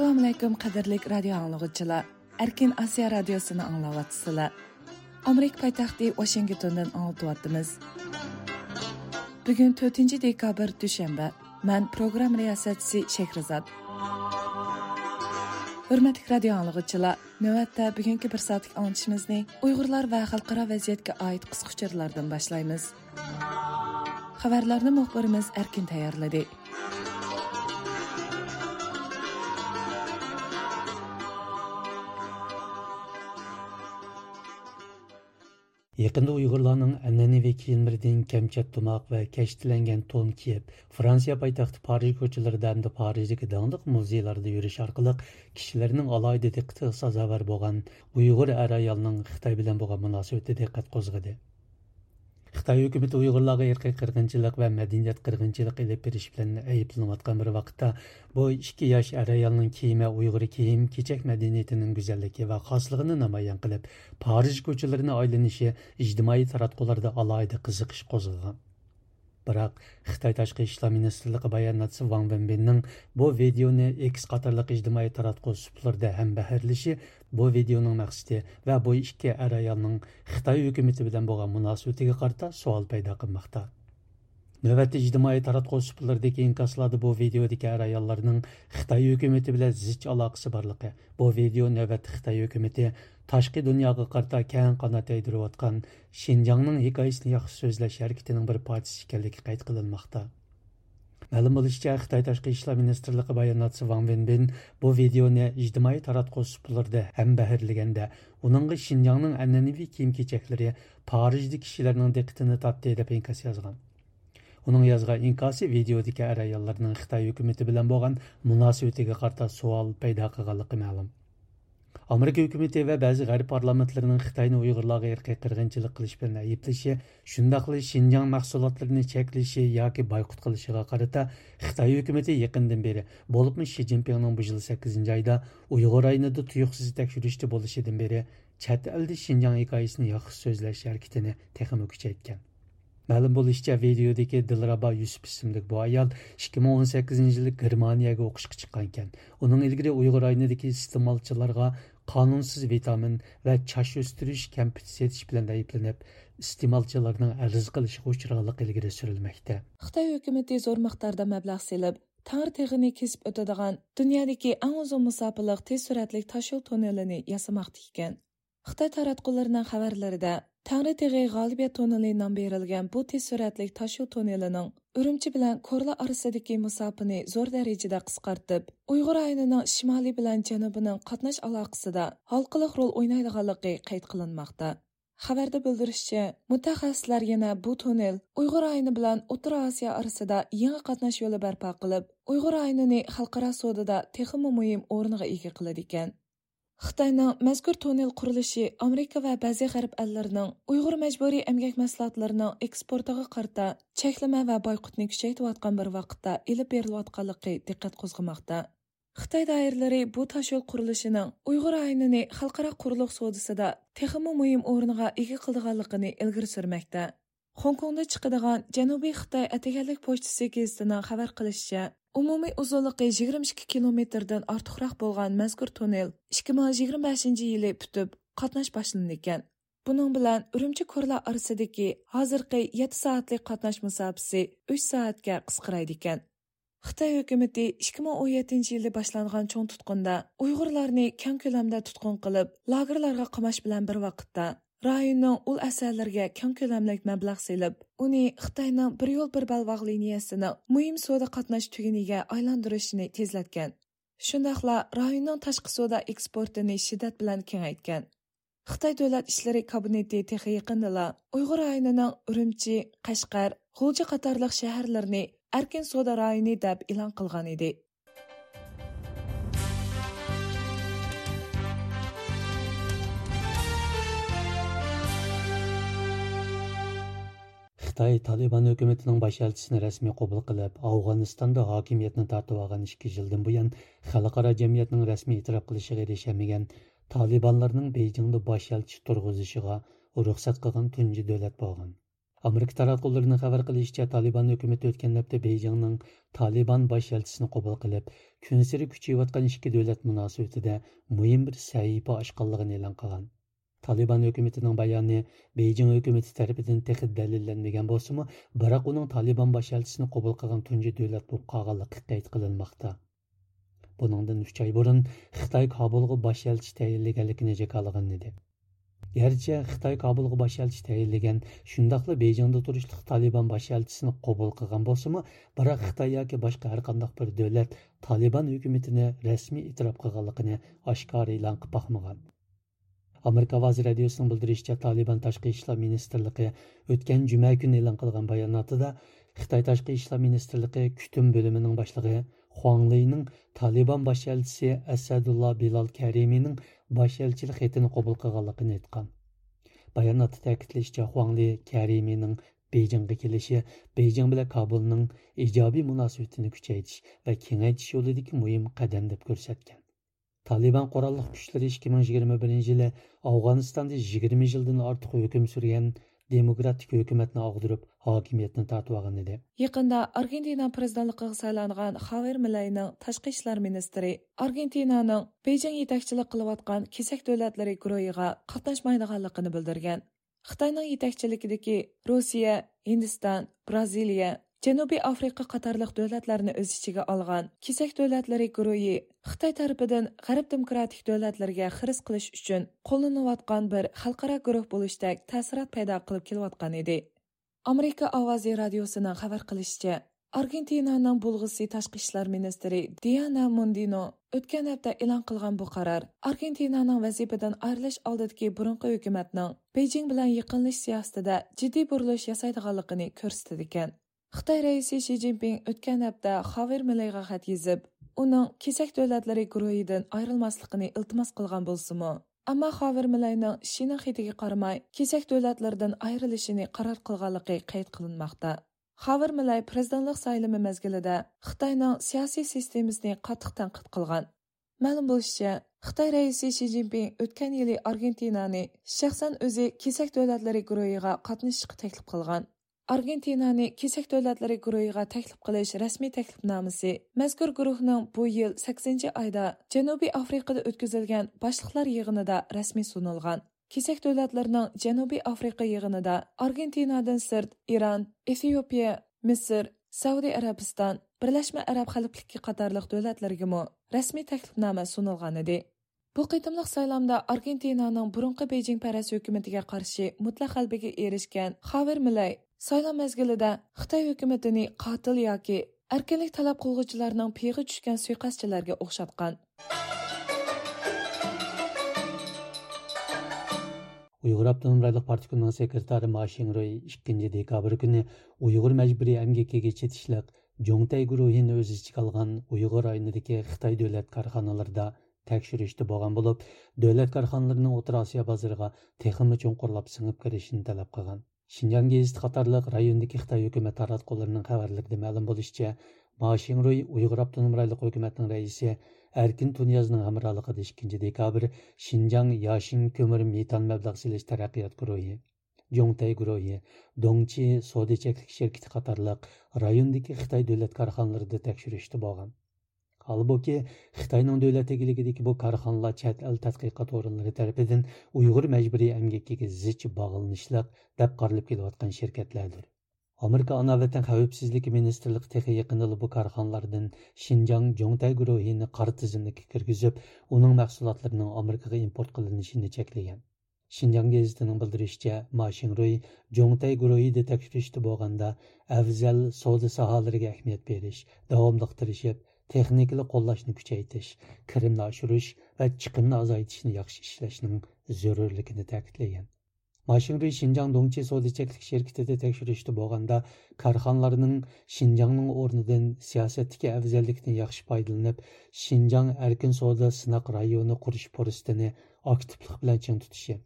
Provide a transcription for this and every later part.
assalomu alaykum qadrli radio anglag'uchilar erkin osiyo radiosini anglayapsizlar amerika poytaxti vashingtondan anglatyapmiz bugun 4 dekabr dushanba. Man programma riyosatchisi shahrizod. Hurmatli radio anglag'uchilar navbatda bugungi bir soatlik anglitishimizni uyg'urlar va xalqaro vaziyatga oid qisqachalardan boshlaymiz. Xabarlarni muxbirimiz erkin tayyorladi. Yaqında Uyg'urlarning an'anaviy kiyimlaridan kamchat tumoq va kashtilangan to'n kiyib, Fransiya poytaxti Parij ko'chalarida hamda Parijdagi danglik muzeylarda yurish orqali kishilarning alohida diqqatiga sazovor bo'lgan Uyg'ur ayolning Xitoy bilan bo'lgan munosabati diqqat qo'zg'adi. Xitoy hukumati Uyg'urlarga irqiy qirg'inchilik va madaniyat qirg'inchilik ilib berish bilan ayblanayotgan bir vaqtda bu ikki yosh er ayolning kiyimi Uyg'ur kiyim kechak madaniyatining go'zalligi va xosligini namoyon qilib, Parij ko'chalarini aylanishi ijtimoiy taratqularda alohida qiziqish qo'zg'agan. Biroq Xitoy tashqi ishlar ministrligi bayonotchisi Wang Wenbinning bu videoni X qatorliq ijtimoiy taratquv suplarida ham baharlishi bu videoning maqsadi va bu ikki er ayolning Xitoy hukumati bilan bo'lgan munosabatiga qarata savol paydo qilmoqda. Növbətdə ictimai taratquv suplarındakı inkaslarda bu er ayollarning Xitoy hukumati bilan zich aloqasi borligi. Bu video tashqi dunyoga qarta keng qanot yaydirayotgan shinjongning hikoyasini yaxshi so'zlash harakatining bir parchasi ekanligi qayd qilinmoqda ma'lum bo'lishicha xitoy tashqi ishlar ministrligi bayonotchisi van venbin bu videoni ijtimoiy suplarida ham baharlaganda uningga shinjongning an'anaviy kiyim kechaklari parijda kishilarning diqqatini tortdi deb inkas yozgan uning yozgan inkosi videodagi er ayollarning xitoy hukumati bilan bo'lgan munosabatiga qarta savol paydo qilganligi ma'lum Amerika үкіметі və bəzi ғарип parlamentlərinin Xitayın ұйғырлағы irqi qırğınçılıq qilish bilan шындақлы шинжан Şinjan məhsullatlarını çəkilişi yoki қылышыға qilishga qarata Xitay екіндің yaqindan beri, bolubmi Xi Jinpingning bu 8-ci ayda Uyğur rayonida tuyuqsiz təkşürüşdə beri chet elda Şinjan hikoyasini so'zlash harakatini texmi kuchaytgan. Мәлім болышча videodagi Дилраба Юсуп ismli bu ayol 2018 yılı Germaniyaga o'qishga chiqqan ekan. Uning ilgari Uyg'ur aynidagi iste'molchilarga qonunsiz vitamin va chash o'stirish kampit setish bilan ayblanib, iste'molchilarning arz qilishiga uchraganligi ilgari surilmoqda. Xitoy hukumatı zo'r miqdorda mablag' selib, tangri teg'ini kesib o'tadigan dunyodagi eng uzun musofirlik tez suratli toshyo'l tunnelini yasamoqda ekan. Xitoy taratqullarining xabarlarida Таңры тегі ғалибет тоннели нам берілген tez тез сүрәтлік ташу тоннелінің үрімчі білән Корла арасыдaki musafini зор дәрежеде қысқартып, Уйғыр айнының шимали білән janubының qatnash aloqasida halqiliq rol o'ynaydiganligi qayd qilinmoqda. Xabarda bildirishicha, mutaxassislar yana bu tonnel Uyg'ur ayni bilan O'rta Osiyo orasida yangi qatnash yo'li barpo qilib, Uyg'ur aynini xalqaro sodada texmi muhim o'rniga ega qiladi ekan. Xitoyning mazkur tonnel qurilishi Amerika va ba'zi g'arb allarining Uyg'ur majburiy emgak mahsulotlarining eksportiga qarta cheklama va boyqutni kuchaytirayotgan bir vaqtda ilib berilayotganligi diqqat qo'zg'amoqda. Xitoy doiralari bu tashyo'l qurilishining Uyg'ur aynini xalqaro quruliq sodisida texmi muhim o'rniga ega qildiganligini ilgari surmoqda. Hongkongda chiqadigan Janubiy Xitoy ataganlik pochtasi gazetining xabar qilishicha, Umumiy uzunligi 22 kilometrdan ortiqroq bo'lgan mazkur tunnel 2025 yili tutib qatnash boshlangan ekan. Buning bilan Urumchi ko'rlar orasidagi hozirgi 7 soatlik qatnash masofasi 3 soatga qisqaraydi ekan. Xitoy hukumatı 2017 yilda boshlangan cho'ng tutqunda Uyg'urlarni kam ko'lamda tutqun qilib, lagerlarga qamash bilan bir vaqtda rayonning ul asarlarga keng ko'lamlik mablag' selib, uni Xitoyning bir yo'l bir balvoq liniyasini muhim savdo qatnash tuguniga aylantirishni tezlatgan. Shundaqla rayonning tashqi savdo eksportini shiddat bilan kengaytgan. Xitoy davlat ishlari kabineti texi yaqindala Uyg'ur rayonining Urumchi, Qashqar, G'ulji qatorliq shaharlarni erkin savdo rayoni deb e'lon qilgan edi xitoy taliban hukumatining bosh elchisini rasmiy qabul qilib afg'onistonda hokimiyatni tortib olgan ikki yildan buyon xalqaro jamiyatning rasmiy e'tirof qilishiga erishamagan talibanlarning bejingda bosh elchi turg'izishiga ruxsat qilgan tunji davlat bo'lgan amerika taratqullarining xabar qilishicha taliban hukumati o'tgan hafta bejingning taliban bosh elchisini qabul qilib kun sari kuchayotgan ikki davlat munosabatida muhim bir sahifa ochganligini e'lon qilgan Taliban hökumətinin bayanı Beijing hökuməti tərəfindən texi dəlillenməyən bolsunmu, biroq uning Taliban baş elçisini qabul qilgan tunji davlat bo'lib qolganligi qayd qilinmoqda. Buningdan 3 oy burun Xitoy Kabulga elchi tayinlaganligini jakalagan edi. Gerçi Xitoy Kabulga elchi tayinlagan, shundaqla Beijingda turishliq Taliban elchisini qabul qilgan bolsa-mu, biroq Xitoy yoki boshqa har qanday bir davlat Taliban hukumatini rasmiy e'tirof qilganligini oshkor e'lon qilib Америка Vaz radiosuning bildirishicha Taliban tashqi ishlar ministrligi o'tgan juma kuni e'lon qilgan bayonotida Xitoy tashqi ishlar ministrligi күтім бөлімінің boshlig'i Хуанлийның Талибан баш Әсәдулла Билал Кәриминің баш елшілік етіні қабыл қылғанлығын айтқан. Баянаты тәкітлешчі Хуангле Кәриминің Бейжіңге келеші Бейжің біле Кабулның ижаби мұнасуетіні күчейтіш вә кеңейтіш жолыдегі мұйым қадам деп көрсеткен. Taliban qurolli kuchlari 2021 yili Afg'onistonda 20 yildan ortiq hukm surgan demokratik hukumatni og'dirib, hokimiyatni tortib olgan edi. Yaqinda Argentina prezidentligiga saylangan Javier Milayning tashqi ishlar ministri Argentinaning Beijing yetakchilik qilayotgan kesak davlatlari guruhiga qatnashmaydiganligini bildirgan. Xitoyning yetakchiligidagi Rossiya, Hindiston, Braziliya, Janubiy Afrika qatorliq davlatlarni o'z ichiga olgan kesak davlatlari guruhi Xitoy tarafidan G'arb demokratik davlatlarga xiris qilish uchun qo'llanayotgan bir xalqaro guruh bo'lishdak ta'sirot paydo qilib kelayotgan edi. Amerika ovozi radiosining xabar qilishicha, Argentinaning bo'lg'isi tashqi ishlar ministri Diana mundino o'tgan hafta e'lon qilgan bu qaror Argentinaning vazifadan ayrilish oldidagi burungi hukumatning Beijing bilan yaqinlish siyosatida jiddiy burilish yasaydiganligini ko'rsatdi ekan. Xitoy raisi Shi Jinping o'tgan hafta Xaver Milayga xat yozib, uning kesak davlatlari guruhidan ayrilmasligini iltimos qilgan bo'lsa-mu, ammo Xaver Milayning shina hidiga qaramay, kesak davlatlardan ayrilishini qaror qilganligi qayd qilinmoqda. Xaver Milay prezidentlik saylimi mezgilida Xitoyning siyosiy sistemasini qattiq tanqid qilgan. Ma'lum bo'lishicha, Xitoy raisi Shi Jinping o'tgan yili Argentinani shaxsan o'zi kesak davlatlari guruhiga qatnashishga taklif qilgan. Argentinani kesak davlatlari guruhiga taklif qilish rasmiy taklifnomasi mazkur guruhning bu yil 8 oyda Janubiy Afrikada o'tkazilgan boshliqlar yig'inida rasmiy sunilgan. Kesak davlatlarning Janubiy Afrika yig'inida Argentinadan sirt Iran, Efiopiya, Misr, Saudiya Arabiston, Birlashma Arab Xalifligi qatorliq davlatlarga rasmiy taklifnoma sunilgan edi. Bu qitimliq saylamda Argentinaning burunqi Beijing paras hukumatiga qarshi mutlaq g'albaga erishgan Xaver Milay Saylov mezgilida Xitoy hukumatini qotil yoki erkinlik talab qilguvchilarning piyig'i tushgan suiqasdchilarga o'xshatgan. uyg'ur Abdunum Rayliq Partikuning sekretari mashinroy ikkinchi dekabr kuni uyg'ur majburiy emgakiga chetishliq Jongtay guruhini o'z ichiga olgan uyg'ur rayonidagi Xitoy davlat korxonalarida tekshirishda bo'lgan bo'lib, davlat korxonalarining O'rta Osiyo bozoriga texmi cho'nqurlab singib kirishini talab qilgan. Шинжан гезит қатарлық райондық Қытай үкімет таратқыларының хабарларында мәлім болышча, Машин Руй Уйғыр автоном райлық үкіметінің рәйісі Әркин Тунязның хамралығыда 2 декабр Шинжан Яшин көмір метан мәблағ селеш тарақият гүройы, Жоңтай гүройы, Доңчи Соды чеклік шеркеті қатарлық райондық Қытай дөлет карханларында тәкшүрішті болған. Halbuki Xitoyning davlat egiligidagi bu korxonalar chet el tadqiqot o'rinlari tarafidan Uyg'ur majburiy emgakiga zich bog'lanishliq deb qarilib kelayotgan shirkatlardir. Amerika ana vatan xavfsizligi ministrligi texi yaqinda bu korxonalardan Xinjiang jongtay guruhini qora tizimga kirgizib, uning mahsulotlarining Amerikaga import qilinishini cheklagan. Шинжаң гезитінің bildirishicha Ма jongtay Жоңтай guruhida tekshirishda bo'lganda afzal savdo sohalariga ahamiyat berish, davomli texnikali qo'llashni kuchaytirish kirimni oshirish va chiqimni ozaytirishni yaxshi ishlashning zarurligini ta'kidlagan. Mashinri shinjang dongchi savdo cheklik sherkitida текшірішті bo'lganda карханларының shinjangning o'rnidan siyosatdagi afzallikni yaxshi foydalanib shinjang erkin savdo sinoq районы qurish порыстыны aktivlik bilan chin tutishi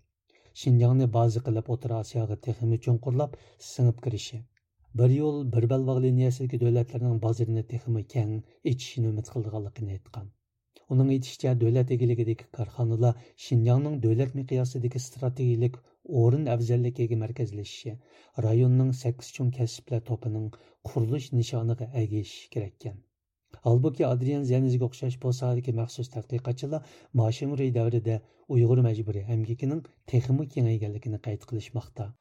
shinjangni bazi qilib отыр osiyoga техими chunqurlab singib kirishi. Bir yol, bir belbaq liniyasındaki dövlətlərinin bazarını texmi keng, içişini ümit qıldığanlığını aytqan. Оның aytishicha davlat egiligidagi korxonalar Shinjongning davlat miqyosidagi strategik o'rin afzalligiga markazlashishi, rayonning 8 chun kasblar topining qurilish nishoniga ergashishi kerakkan. Halbuki Adrian Zenizga o'xshash bu sohadagi maxsus tadqiqotchilar Mashinri davrida Uyg'ur majburiy amgikining texmi kengayganligini qayd qilishmoqda.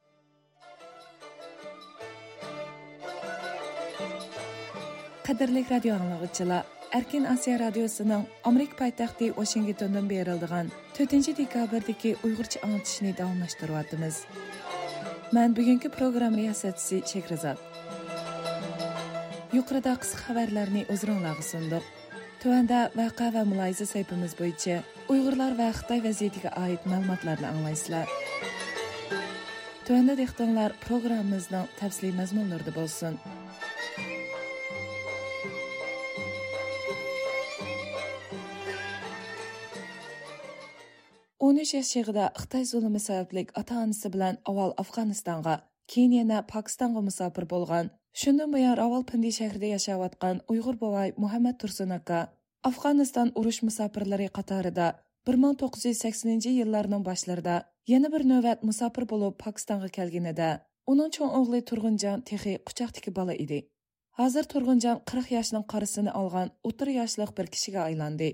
Qadrli radio anglag'uchilar, Erkin osiyo radiosining Amerika poytaxti Washington'dan berildiğin 4 dekabrdaki Uygurca anlatışını davamlaştırıyordunuz. man bugungi programma riyosatchisi Şekrizat. Yuqorida qisqa xabarlarni o'zinglarga sundiq. Tuanda vaqa va muloyiza saytimiz bo'yicha Uyg'urlar va Xitoy vaziyatiga oid ma'lumotlarni anglaysizlar. Tuanda dehqonlar programmamizning tafsiliy mazmunlarida bo'lsin. 13 yosh chig'ida Xitoy zulmi sababli ota-onasi bilan avval Afg'onistonga, keyin yana Pokistonga musofir bo'lgan. Shundan buyon Rawalpindi shahrida yashayotgan Uyg'ur bovay Muhammad Tursun aka Afg'oniston urush musofirlari qatorida 1980-yillarning boshlarida yana bir navbat musofir bo'lib Pokistonga kelganida uning cho'ng o'g'li Turg'unjon texi quchoqdagi bola edi. Hozir Turg'unjon 40 yoshning qarisini olgan o'tir yoshlik bir kishiga aylandi.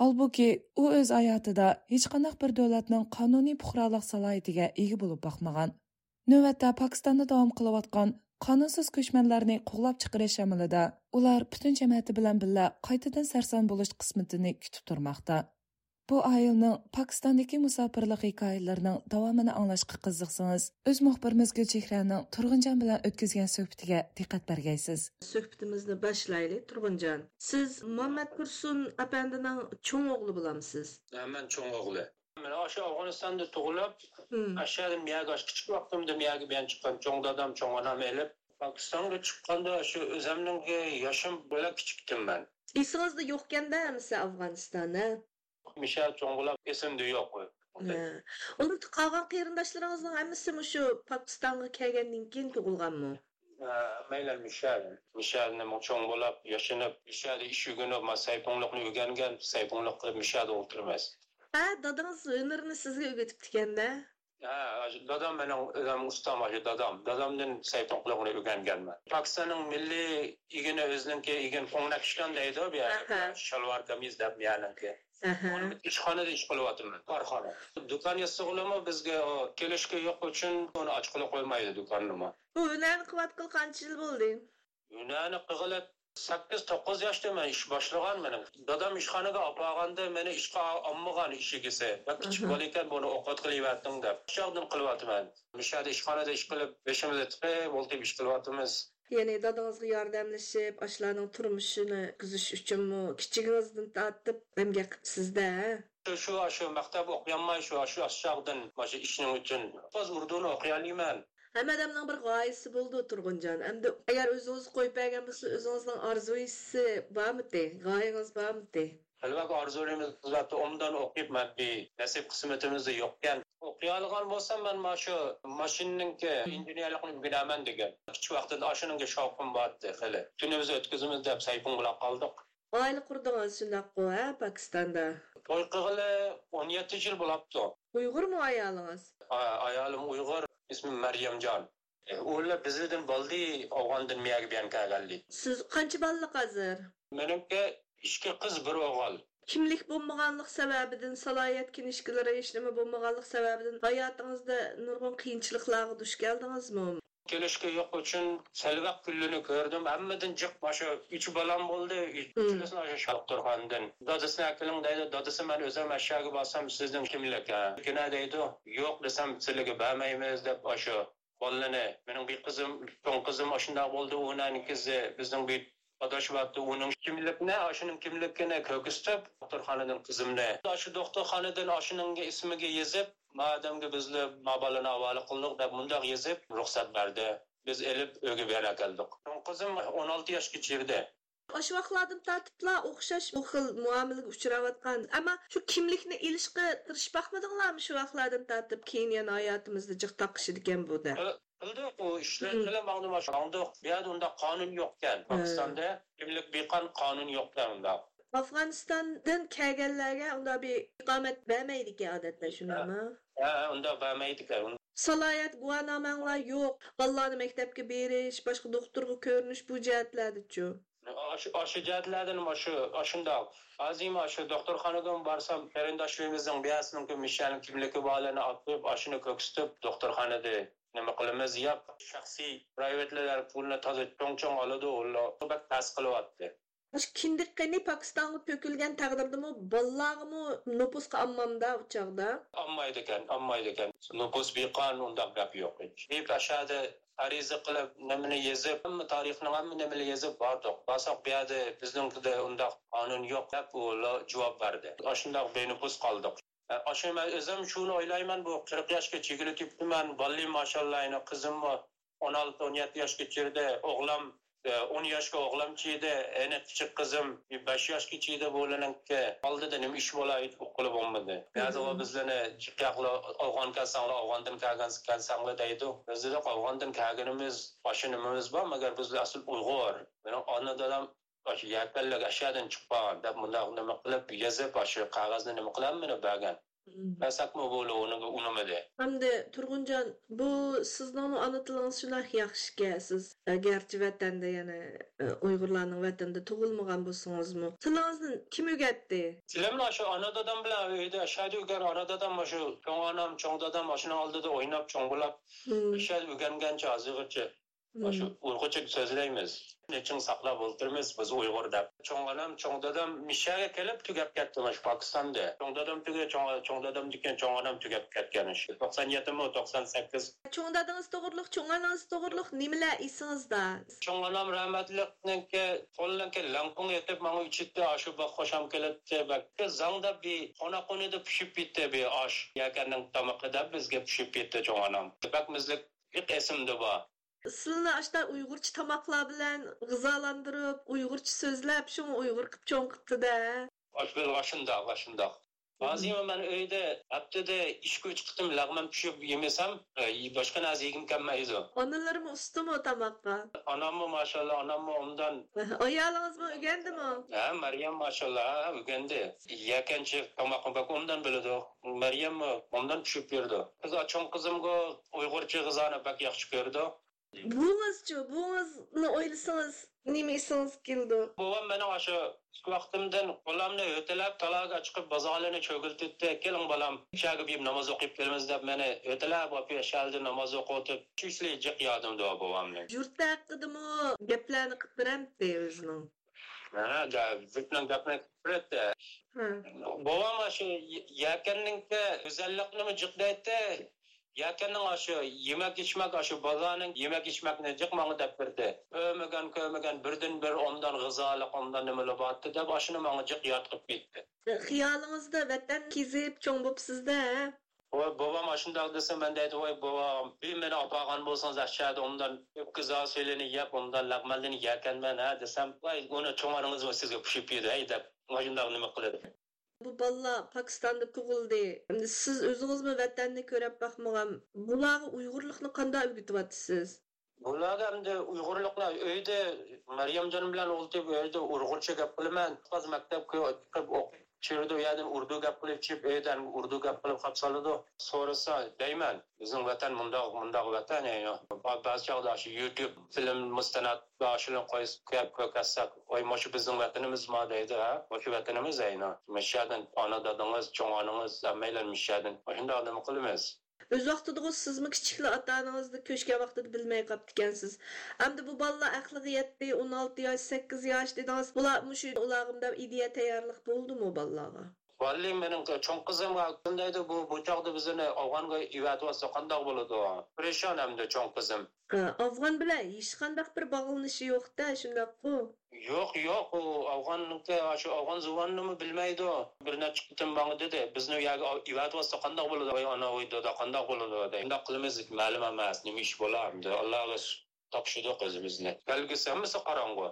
Halbuki u o'z hayotida hech qanday bir davlatning qonuniy fuqarolik salohiyatiga ega bo'lib boqmagan. Navbatda Pokistonda davom qilayotgan qonunsiz ko'chmanlarni quvlab chiqarish amalida ular butun jamiyati bilan birga qaytadan sarson bo'lish qismatini kutib turmoqda. Bu ayilning Pokistondagi musofirlik hikoyalarining davomini anglashga qiziqsangiz, o'z muxbirimiz Gulchehraning Turg'unjon bilan o'tkazgan suhbatiga diqqat bergaysiz. Suhbatimizni boshlaylik, Turg'unjon. Siz Muhammad Tursun apandining cho'ng o'g'li bo'lamsiz? Men cho'ng o'g'li. Men o'sha Afg'onistonda tug'ilib, ashada miyaga kichik vaqtimda miyaga bilan chiqqan cho'ng dadam, cho'ng onam elib, Pokistonga chiqqanda shu o'zimning yoshim bo'la kichikdim men. Esingizda yo'qkanda hamsa Afg'onistonda? Mishal cho'ng'ilab esimda yo'q. Unda qolgan qarindoshlaringizning hammasi shu Pokistonga kelgandan keyin tug'ilganmi? mayli Mishal. Mishalni cho'ng bo'lib, yashinib, Mishalda ish yugunib, ma sayponliqni o'rgangan, sayponliq qilib Mishalda o'tirmas. Ha, dadangiz hunarini sizga o'rgatibdi ekanda. Ha, dadam mening ustam shu dadam. Dadamdan sayponliqni o'rganganman. Pokistonning milliy igini o'ziniki igin qo'ngnakishgan deydi, bu shalvar kamis deb yaniki. Ishxonada ish qilyaptiman korxona. Do'kon yasog'lama bizga kelishga yo'q uchun uni ochqila qo'ymaydi do'konni bu unani qilayotgan qancha yil bo'ldi? Unani qilib sakkiz to'qqiz yoshdaman ish boshlagan mening dadam ishxonaga olib borganda meni ishga olmagan ishigisi kichik bola ekan buni o'qit qilyaptim deb. Shuyoqdan qilyaptiman. Mishada ishxonada ish qilib beshimizni tiqib o'ltib ish qilyapmiz Yani dadağızga yardamlaşıp, aşılarının turmuşunu kızış üçün mü? Kiçiğinizden tatıp, emgek sizde. Şu aşı maktab okuyanmay, şu aşı aşağıdan, başı işinin için. Baz urduğunu okuyanıyman. Hem adamın bir gayesi buldu Turguncan. Hem de eğer özünüz koyup bergen bolsa özünüzün arzuisi var mı de? Gayeniz var mı de? Halbuki arzularımız zaten ondan okuyup maddi nasip kısmetimiz yokken o'qiy olgan bo'lsam man mana shu mashinninki injenerlikni o'rganaman degan. Kichik vaqtida shunga shovqim bordi hali. Tunimizni o'tkazamiz deb saypun bilan qoldik oila qurdingiz shundaqku ha pokistonda to'y qilg'ili o'n yetti yil bo'libdi uyg'urmi ayolingiz ayolim uyg'ur ismi maryamjon. Ular bizdan bo'ldi afg'ondan miyaga bilan kelganlik siz qancha bolalar hozir menimki ikki qiz bir o'g'il kimlik bo'lmaganlik sababidan salohiyat kinishkilari hech nima bo'lmaganlik sababidan hayotingizda nurg'un qiyinchiliklarga duch keldingizmi? Kelishga yo'q uchun salvaq kunini ko'rdim. Hammadan jiq shu uch bolam bo'ldi. Uchilisini shalib turgandan. Dadasini akiling deydi dadasi man o'zim ashyoga borsam sizdan kimlik kina deydi yo'q desam sizlarga bermaymiz deb shu bolani mening bir qizim cho'ng qizim shundoq bo'ldi unanikizi bizning bir adashyapti uning kimlikni shuning kimligini ko'kistib doktorxonadan qizimni shu doktorxonadan shuning ismiga yezib madamga bizni mabalini havoli qildik deb mundoq yezib ruxsat berdi biz elib uyga bera keldik qizim o'n olti yoshga chirdi Oş vaqtlardan tartibla o'xshash bu xil muomalaga uchrayotgan. Ammo shu kimlikni ilishga tirishib bakmadinglarmi shu vaqtlardan tartib keyin yana hayotimizda jiq taqishadigan bu da. Qildik u ishlar bilan ma'lum bu yerda unda qonun yo'qkan pokistonda kimlik beqon qonun yo'qkan unda afg'onistondan kelganlarga unda bir iqomat bermaydi ekan odatda shunami ha unda bermaydi ekan salohiyat guvohnomanglar yo'q bolalarni maktabga berish boshqa doktorga ko'rinish bu jihatlardachu shu jihatlardan shu shundoq hozir shu doktorxonaga borsam qarindoshligimizning biyasini mishani kimligi borlarini olib qo'yib shuni ko'ksitib doktorxonada nima qilamiz? Yo shaxsiy privatlar pulni toza cho'ng cho'ng oladi ular tas qilyapti. Kindiqqini pokistonga to'kilgan taqdirdami bolalarmi nupusga olmamda u chog'da olmaydi ekan olmaydi ekan. Nupus beqon undaq gap yo'q deb ashada ariza qilib nimani yezib hamma tarixni hamma nimani yezib bordik borsoq bu yerda biznikida undaq qonun yo'q. Deb javob berdi. Shundoq benupus qoldik Aşı mən özüm şunu oylayman bu 40 yaşga chegirib ketibman. Bolim mashallah, qizim 16-17 yoshga chirdi, o'g'lim 10 yoshga o'g'lim chiydi, eni kichik qizim 5 yoshga chiydi bo'lananki oldida nima ish bo'laydi qilib bo'lmadi. O bizlarni Afg'on kalsanglar, Afg'ondan kelgan kalsanglar deydi. Bizlar Afg'ondan kelganimiz, boshi nimamiz bor, magar bizlar asl Uyg'ur. Meni ona dadam başı yakalla aşağıdan çıkpağın da bunlar nima qilib yazib başı qog'ozni nima qilamini bergan Basakma böyle onu unamadı. Hem de Turguncan bu sizden anlatılan şeyler yaxşı gelsiz. E, gerçi vatanda yani e, Uygurların vatende vatanda tuğulmagan bulsunuz mu? Tilağınızın kim ügetti? Tilemin aşı anadadan bile öyde aşağıda üger anadadan başı çoğ anam çoğdadan başını aldı da oynap çoğulap aşağıda ügengençe azıgırçı. Shu uyg'urcha so'zlaymiz. Nechun saqlab o'ltirmiz biz uyg'ur deb cho'ng onam cho'ng dadam mishaga kelib tugab ketdi shu pokistonda. Cho'ng dadam tuga cho'ng dadam degan cho'ng onam tugab ketgan shu. To'qson yettimi to'qson sakkiz? Cho'ng dadangiz to'g'riliq cho'ng onangiz to'g'riliq nimalar esingizda cho'ng onam rahmatliqniki qo'llanki lampung etib manga ichitdi shu xo'sham keladi bakka zangda bir xona xonada pishib bitdi bir osh. Yakanning tomoqida bizga pishib bitdi cho'ng onam bizlik esimda bor Sılını aşda Uyghurç tamakla bilen gızalandırıp, Uyghurç sözlep, şunu Uyghur kıpçon kıptı da. Aşkıl aşında, aşında. Bazıyma ben öyle haftada iş güç kıtım lağmam pişip yemesem e, başka nazi yekim kalmayız o. Anılarım ustu mu tamakka? Anam mı maşallah anam mı ondan. Ayağınız mı ögendi mi? Ha Meryem maşallah ha ögendi. Yekençi tamakın bak ondan bildi Meryem mi ondan pişip verdi. Kız açon kızım go Uygurca kızana bak yakışı gördü. Булмасчу, булмасны ойласаңыз, неме исеңез килде. Бабам менә ашы вакытымдан кулымны өтеләп талага чыгып базаларны чөгелтетте. Келин балам, шагы бип намаз окып келмез дип менә өтеләп апы яшалды намаз окытып, чүсле җык ядым да бабамны. Йуртта хакыдымы, гәпләрне кытырам ди үзенең. Ha, da бүтнең гәпне күрәтте. Бабам ашы якеннеңке үзәллекне җык дәйтте, yakanninki go'zallikni jiqlaydi. yakanning shu yemak ichmak shu bolaning yemak ichmakni jiqmang'i deb berdi ko'magan ko'magan birdan bir ondan g'izoliq ondan nimalar bordi deb shuni manga jiq yotqib ketdi. Xiyolingizda vatan kezib cho'ng bo'libsizda voy bobom shundoq desa man deydi voy bobom bir meni olib qolgan bo'lsangiz ashada undan qizo so'lini yeb undan laqmalini yerkanman ha desam voy uni cho'ng'aringiz sizga pishib yedi deb shundoq nima qiladi bu balla Pakistan'da tug'ildi. Endi siz o'zingizmi vatanni ko'rib boqmagan? Bularga Uyg'urlikni qanday o'rgatyapsiz? Bularga endi Uyg'urlikni uyda Maryamjon bilan o'ltirib uyda Uyg'urcha gap qilaman. Qiz maktabga chiqib o'qib Çürüdü yerden urdu gap qilib chip eydan urdu gap qilib qap soladi so'rasa deyman bizning vatan mundoq mundoq vatan yani ba'zi chog'da shu youtube film mustanat boshini qo'yib ko'katsak oy mana bizning vatanimiz ma deydi ha shu vatanimiz ayni mishadan ona dadingiz cho'ng onangiz hammaylar mishadan shundoq nima qilamiz Öz vaqtida sizmi kichikli ota-onangizni ko'chgan vaqtida bilmay qolibdi ekansiz. Hamda bu bolalar aqliga yetdi, 16 yosh, 8 yosh dedingiz. Bular mushu ularga ideya tayyorlik bo'ldimi bolalarga? Valli mening cho'ng qizim qandaydi bu bu chog'da bizni Afg'onga evatib qandoq bo'ladi? Perishon hamda cho'ng qizim. Afg'on bilan hech qanday bir bog'lanishi yo'q-da, shundaq-ku. Yo'q, yo'q, u Afg'onniki, shu Afg'on zuvonnimi bilmaydi. Bir necha qitim manga dedi, bizni yoqqa ivatvasa qandoq bo'ladi, ana uyda qandoq bo'ladi. Unda qilamiz, ma'lum emas, nima ish bo'lardi. Allohga topshirdik o'zimizni. Belgisi hammasi qorong'u.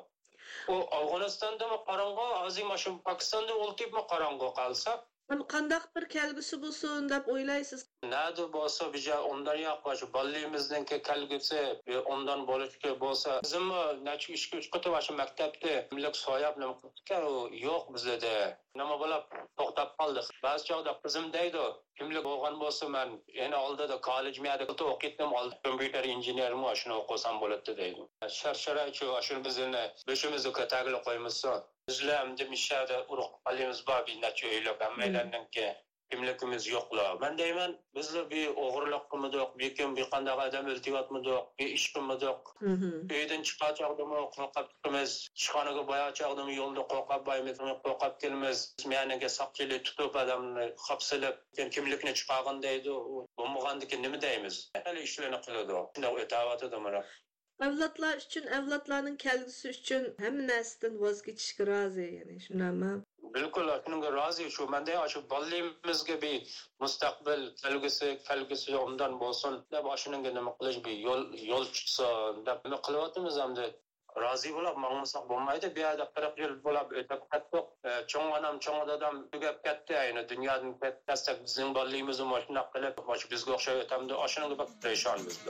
U Afg'onistondami qorong'u, hozir mana shu Pokistonda o'ltibmi qorong'u qolsa, qandaq bir kelgusi bo'lsin deb o'ylaysiz? Nada bo'lsa bija undan yoq shu bolamizniki kelgusi undan bo'lishi bo'lsa. Bizmi nachi ishga uch qatib shu maktabda millat soyab nima qildik yo'q bizda. Nima bo'lib to'xtab qoldik? Ba'zi chog'da qizim deydi kimlik bo'lgan bo'lsa man yana oldida kollej miyada o'qitdim oldi kompyuter injenermi shuni o'qisam bo'ladi deydi. Shart sharoit shu shuni bizni beshimizni tagilib Bizler de mişade uruk alimiz var bir neçe öyle ben meylendim ki kimlikimiz yokla. Ben deymen bizler bir oğurluk kımıdık, bir kim bir kandak adam iltibat mıdık, bir iş kımıdık. Öyden çıkacak mı korkap kimiz, çıkanıgı bayağı çağdım yolda korkap bayımız, korkap kelimiz. Meyanege sakçili tutup adamını hapsilip, kimlikini çıkağın deydi, bu muğandaki nimi deyimiz. Öyle işlerini kılıdı. Şimdi ötavat edemirik. Avlodlar uchun avlodlarning kelgusi uchun hamma narsadan voz kechishga rozi ya'ni shunaqmi bilkul shunga rozi shu. Manda shu bolaligimizga bir mustaqbil kelgusi kelgusi undan bo'lsin deb shunga nima qilish bir yo'l yo'l chiqsin deb nima qilyapmiz hamda rozi bo'lib mangmasak bo'lmaydi. Bu yerda qirq yil bo'lib o'tib ketdik e, cho'ng onam cho'ng dadam tugab ketdi. Ayni dunyodan ketsak bizning bolaligimizni mana shunaqa qilib bizga o'xshab o'tamdi. Shunga bir parishonmiz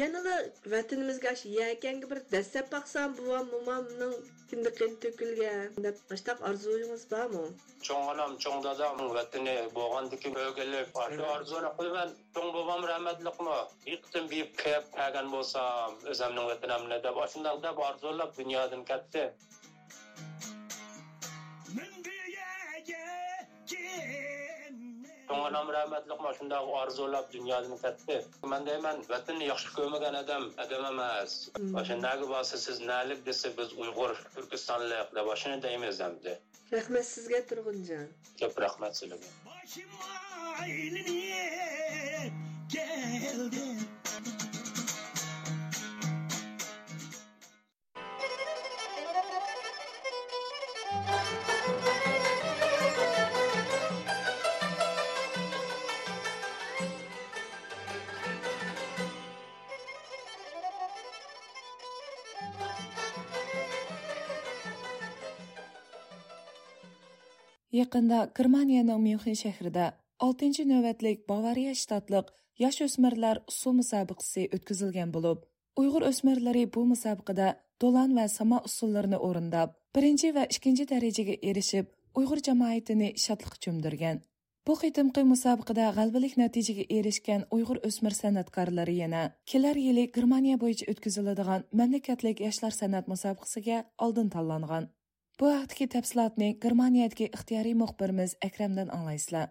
yanala vatanimizga shu yakanga bir dastlab baqsam buvam momamning kindiqin to'kilgan deb qishtaq orzuyingiz bormi cho'ng onam cho'ng dadam vatani bo'lgandiki o'gilib shu orzuni qilman cho'ng bobom rahmatliqmi yiqdim biyib qiyib qolgan bo'lsam o'zimning vatanimni deb shundoq deb orzulab dunyodan ketdi Onam rahmatlik mana shundoq orzulab dunyodan ketdi. Men deyman, vatanni yaxshi ko'rmagan odam odam emas. O'shandaga bo'lsa siz nalik desa biz Uyg'ur, Turkistonlik deb shuni deymiz endi. Rahmat sizga Turg'unjon. Ko'p rahmat sizlarga. keldi. Yaqında Germaniyaning Myunxen shahrida 6 navbatlik Bavariya shtatlik yosh o'smirlar usul musobaqasi o'tkazilgan bo'lib, Uyg'ur o'smirlari bu musobaqada dolan va samo usullarini o'rindab, birinchi va ikkinchi darajaga erishib, Uyg'ur jamoatini shodlik cho'mdirgan. Bu qitimqi musobaqada g'albalik natijaga erishgan Uyg'ur o'smir san'atkorlari yana kelar yili Germaniya bo'yicha o'tkaziladigan mamlakatlik yoshlar san'at musobaqasiga oldin tanlangan. Bu haqdagi tafsilotni Germaniyadagi ixtiyoriy muxbirimiz Akramdan anglaysizlar.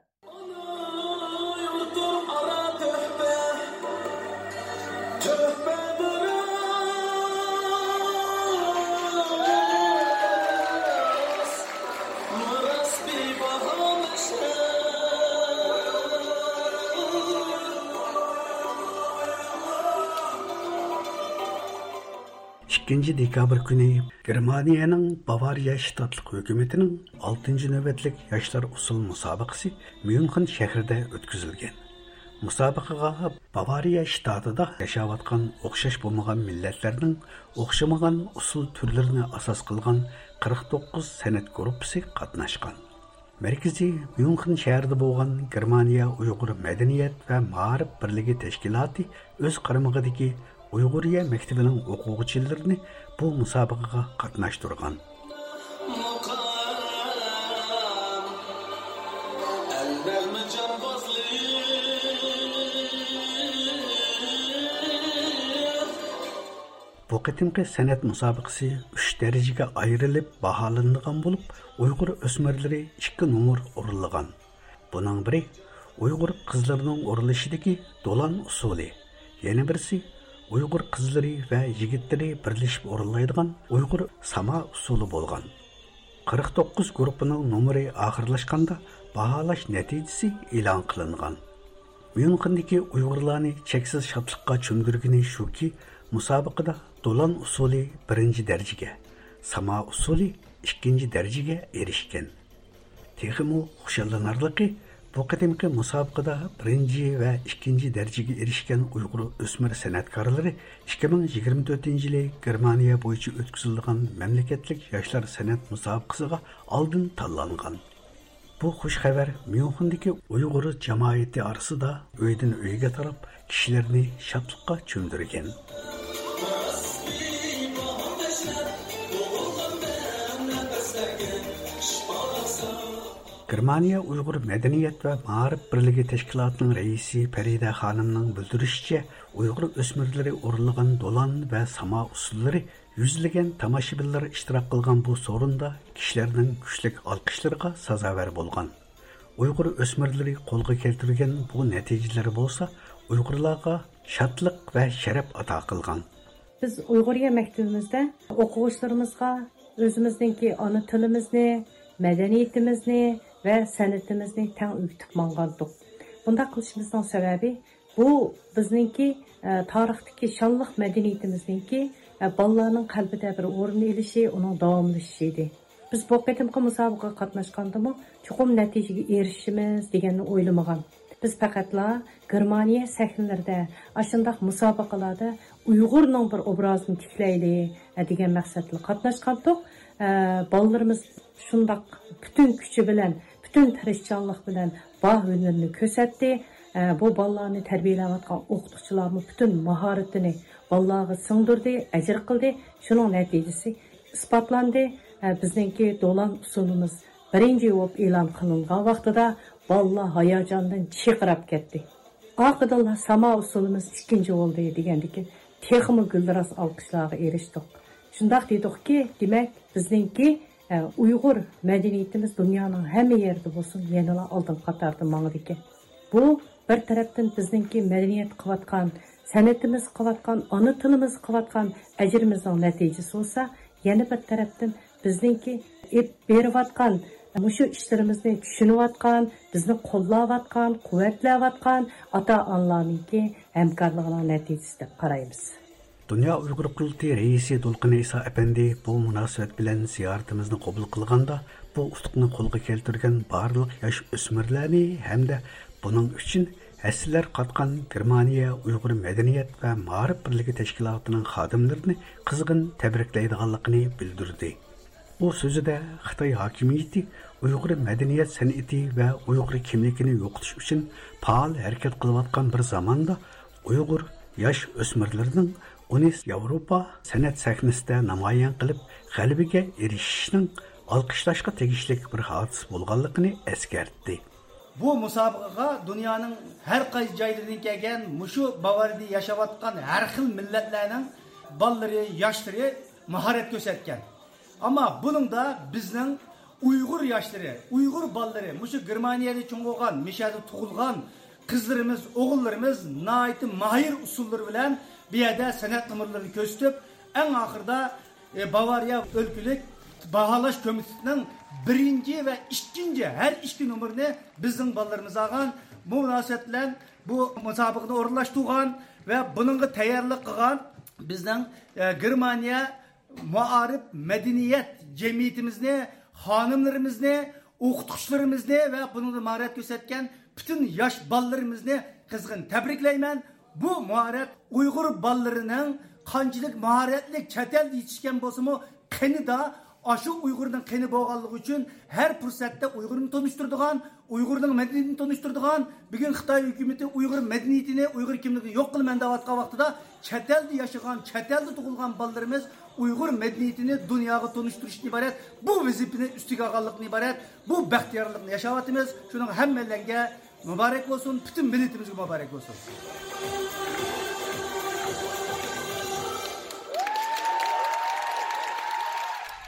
Ikkinchi dekabr kuni germaniyaning bavariya shtatlik hukumatining oltinchi navbatlik yoshlar usul musobaqasi myunxen shahrida o'tkazilgan musobaqaga bavariya shtatida yashayotgan o'xshash bo'lmagan millatlarning o'xshamagan usul turlarini asos qilgan 49 san'at guruhi qatnashgan markaziy myunxen shahrida bo'lgan germaniya uyg'ur madaniyat va ma'rif birligi tashkiloti o'z qaramog'idagi uyg'uriya maktabining o'quvchilarini bu musobaqaga qatnashtirgan bu qitimqi san'at musobaqasi uch darajaga ayrilib baholangan bo'lib uyg'ur o'smirlari ikki nomer o'rinlagan buning biri uyg'ur qizlarining o'rinlashidagi do'lon usuli yana birisi uyg'ur qizlari va yigitlari birlashib o'rinlaydigan uyg'ur sama usuli bo'lgan. 49 guruhining nomeri oxirlashganda baholash natijasi e'lon qilingan. Myunxendagi uyg'urlarni cheksiz shodlikqa cho'mdirgani shuki musobaqada do'lon usuli birinchi darajaga samo usuli ikkinchi darajaga erishgan. Texmu xushallanarligi bu qadimki musobaqada birinchi va ikkinchi darajaga erishgan uyg'ur o'smir san'atkorlari 2024 yili germaniya bo'yicha o'tkazilgan mamlakatlik yoshlar san'at musobaqasiga oldin tanlangan. Bu xush xabar myunxendagi uyg'ur jamoati orasida uydan uyga tarab kishilarni shodlikqa cho'mdirgan Germaniya Uyghur Мәдәният ва Маариф Бирлиги тәшкилатының рәисе Фәрида ханымның белдерүчә, Uyghur өсмирләре урынлаган долан ва сама усуллары yüzлеген тамашибинлар иштирак кылган бу сорунда кишилернең күчлек алкышларга сазавар булган. Uyghur өсмирләре колга келтирген бу нәтиҗәләр булса, уйгырларга шатлык ва шәрәп ата кылган. Biz Uyg'uriya maktabimizda o'quvchilarimizga o'zimizningki ona tilimizni, madaniyatimizni va san'atimizni tən o'kitib mangandik Bunda qilishimizning sababi bu bizningki e, tarixdagi shonliq madaniyatimizningki e, bolalarning qalbida bir orun elishi uning davomlashishi edi biz bu qədimki musobaqaga qatnaşqandımı, çoxum natijaga erişimiz deganni o'ylamagan biz faqatla Germaniya səhnələrdə, aşındaq müsabiqələrdə Uyğurның bir obrazını tikləyli degan məqsədlə qatnaşqandıq. Balalarımız şundaq bütün gücü bilan, bütün tirishchanlik bilan bağ hünərini göstərdi. Bu balalarını tərbiyələyətən oxutucularımız bütün maharetini balalara sındırdı, əcr qıldı. Şunun nəticəsi isbatlandı. Bizdəki dolan usulumuz birinci olub elan qılınğan vaxtıda Valla hayajondan chiqirab ketdi oqidalar sama usulimiz ikkinchi bo'ldi degandiki texmi guldiras olqishlarga erishdik ki, dedikki demak bizningki e, uyg'ur madaniyatimiz dunyoning hamma yerida bo'lsin yanala oldin qatorda mangdi bu bir tarafdan bizningki madaniyat qilayotgan san'atimiz qilayotgan ona tilimiz qilayotgan ajrimizning natijasi bo'lsa yana bir tarafdan bizningki berayotgan mushu ishlarimizni tushunayotgan bizni qo'llayotgan quvvatlayotgan ota onalarniki hamkorligining natijasi deb qaraymiz dunyo uyg'ur qurultiyi raisi to'lqin iso apandi bu munosabat bilan ziyoratimizni qabul qilganda bu ustuqni qo'lga keltirgan barliq yosh o'smirlarni hamda buning uchun әсілер қатқан Германия ұйғыр мәдениет вә марып бірлігі тәшкілатының қадымдарын қызғын тәбіріклейдіғанлығыны білдірді. U so'zida Xitoy hokimiyati Uyg'ur madaniyat san'ati va Uyg'ur kimligini yo'qotish uchun faol harakat qilayotgan bir zamonda Uyg'ur yosh o'smirlarning uni Yevropa san'at sahnasida namoyon qilib g'alabaga erishishning olqishlashga tegishli bir hodis bo'lganligini eskartdi. Bu musobaqaga dunyoning har qaysi joylaridan kelgan mushu Bavariyada yashayotgan har xil millatlarning bolalari, yoshlari mahorat ko'rsatgan. Ama bunun da bizden Uygur yaşları, Uygur balları, muşu Germaniyada çoğulgan, Mişada tuğulgan kızlarımız, oğullarımız naiti mahir usulları bilen bir yerde senet kımırlarını köstüp en ahırda e, Bavarya Ölkülük Bahalaş Komitesi'nin birinci ve ikinci her iki numarını bizim ballarımız ağan bu münasebetle bu müsabakını orunlaştırgan ve bununla tayarlık kılgan bizden e, Germaniya muarip medeniyet cemiyetimizne, hanımlarımızne, o'qituvchilarimizni va bunga mahorat ko'rsatgan butun yosh bolalarimizni qizg'in tabriklayman bu mahorat uyg'ur bolarining qanchalik mahoratli chet elda yetishgan bo'lsinu qanida aşı Uygur'un qani bo'lganligi uchun har fursatda Uygur'ni tanıştırdıgan, Uygur'un madaniyatini tanıştırdıgan, bugün Xitoy hukumatı Uygur madaniyatini, Uygur kimligini yo'q qilman deyotgan vaqtida chet elda yashagan, chet elda tug'ilgan bolalarimiz Uygur madaniyatini dunyoga tanıştırishdan iborat bu vazifani ustiga olganlikdan iborat bu baxtiyorlikni yashayapmiz. Shuning hammalarga muborak bo'lsin, butun millatimizga muborak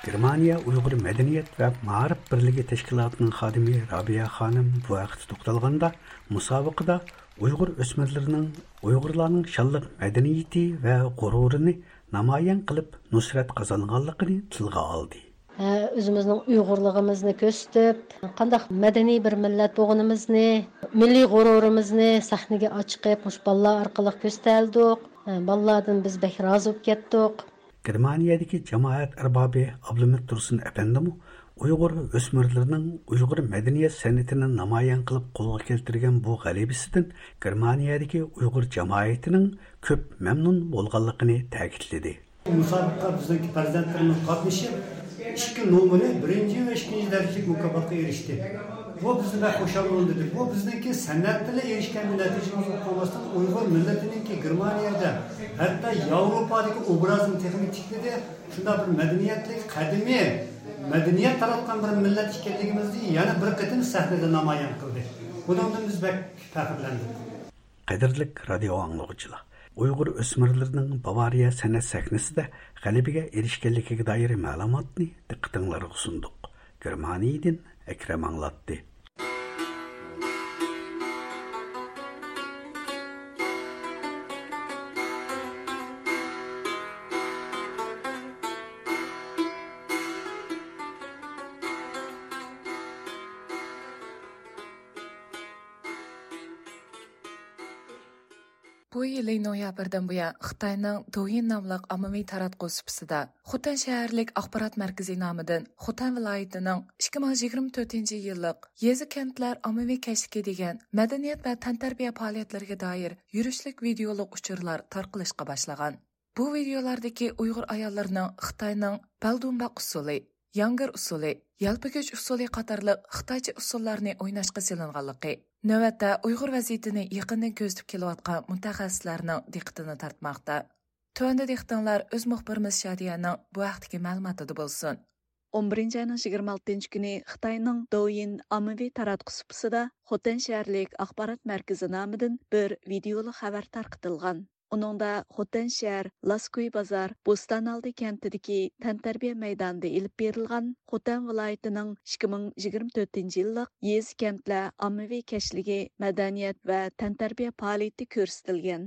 Германия Уйғур мәдениет ва мәгариф берлеге тәшкилатының хадими Рабия ханым бу вакытта тукталганда мусабакада Уйғур өсмерләренең Уйғурларның шанлык мәдәнияте ва горурын намаян кылып нусрат казанганлыгын тилгә алды. Өзіміздің ұйғырлығымызны көстіп, қандақ мәдени бір милләт болғанымызны, милли ғұрурымызны сахнеге ашқып, мұш балла арқылық көстәлдік. Балладың біз бәк разы болып кеттік arbobi ablimid tursun apandimu uyg'ur o'smirlarining uyg'ur madaniyat san'atini namoyon qilib qo'lga keltirgan bu g'alabasidan germaniyadagi uyg'ur jamoatining ko'p mamnun bo'lganligini ta'kidladi musobaqa bizniki farzandlarimiz qatnashib ikki nomini birinchi va ikkinchi darajalik mukofotga erishdi bu bizni bak hoşallandırdı. Bu bizniki sanat ile erişken bir neticemiz olmasından Uygur milletininki Germaniyada hatta Avrupa'daki obrazını teknik. Şunda bir medeniyetli kadimi medeniyet taratkan bir millet işkenliğimizdi. Yani bir kıtım sahnede namayan kıldı. Bundan biz bak uyg'ur bavariya san'at sahnasida g'alabaga erishganligiga doir ma'lumotni diqqatinglarga sundiq 2021 buyon Xitoyning Douyin nomliq ommaviy taratqu supisida Xotan shaharlik axborot markazi nomidan Xotan viloyatining 2024 yillik yezi kentlar ommaviy kashligi degan madaniyat va tantarbiya faoliyatlariga doir yurishlik videoliq uchurlar tarqalishga boshlagan. Bu videolardagi Uyg'ur ayollarining Xitoyning Baldumbaq usuli, Yangir usuli, Yalpigich usuli qatorliq Xitoycha usullarni o'ynashga silinganligi Növətdə Uyğur vəziyyətini көздіп gözləb kelyotqan mütəxəssislərinin diqqətini tartmaqda. Төәнді диқтанлар өз мұхбіріміз Шадияның бұ әқтігі мәліматыды болсын. 11 айның 26 күні Қытайның Доуин Амыви таратқы сұпысыда Хотен шәрлік ақпарат мәркізі намыдың бір видеолы хабар тарқытылған videoli xabar tarqatilgan. Уныңда Хотен шәһәр, Ласкуй базар, Бостаналды кентидәге тантәрбия мәйданында илеп берилгән Хотен вилаятының 2024 еллык ез кентләр аммави кәшлеге мәдәният ва тантәрбия фәалияте күрсәтелгән.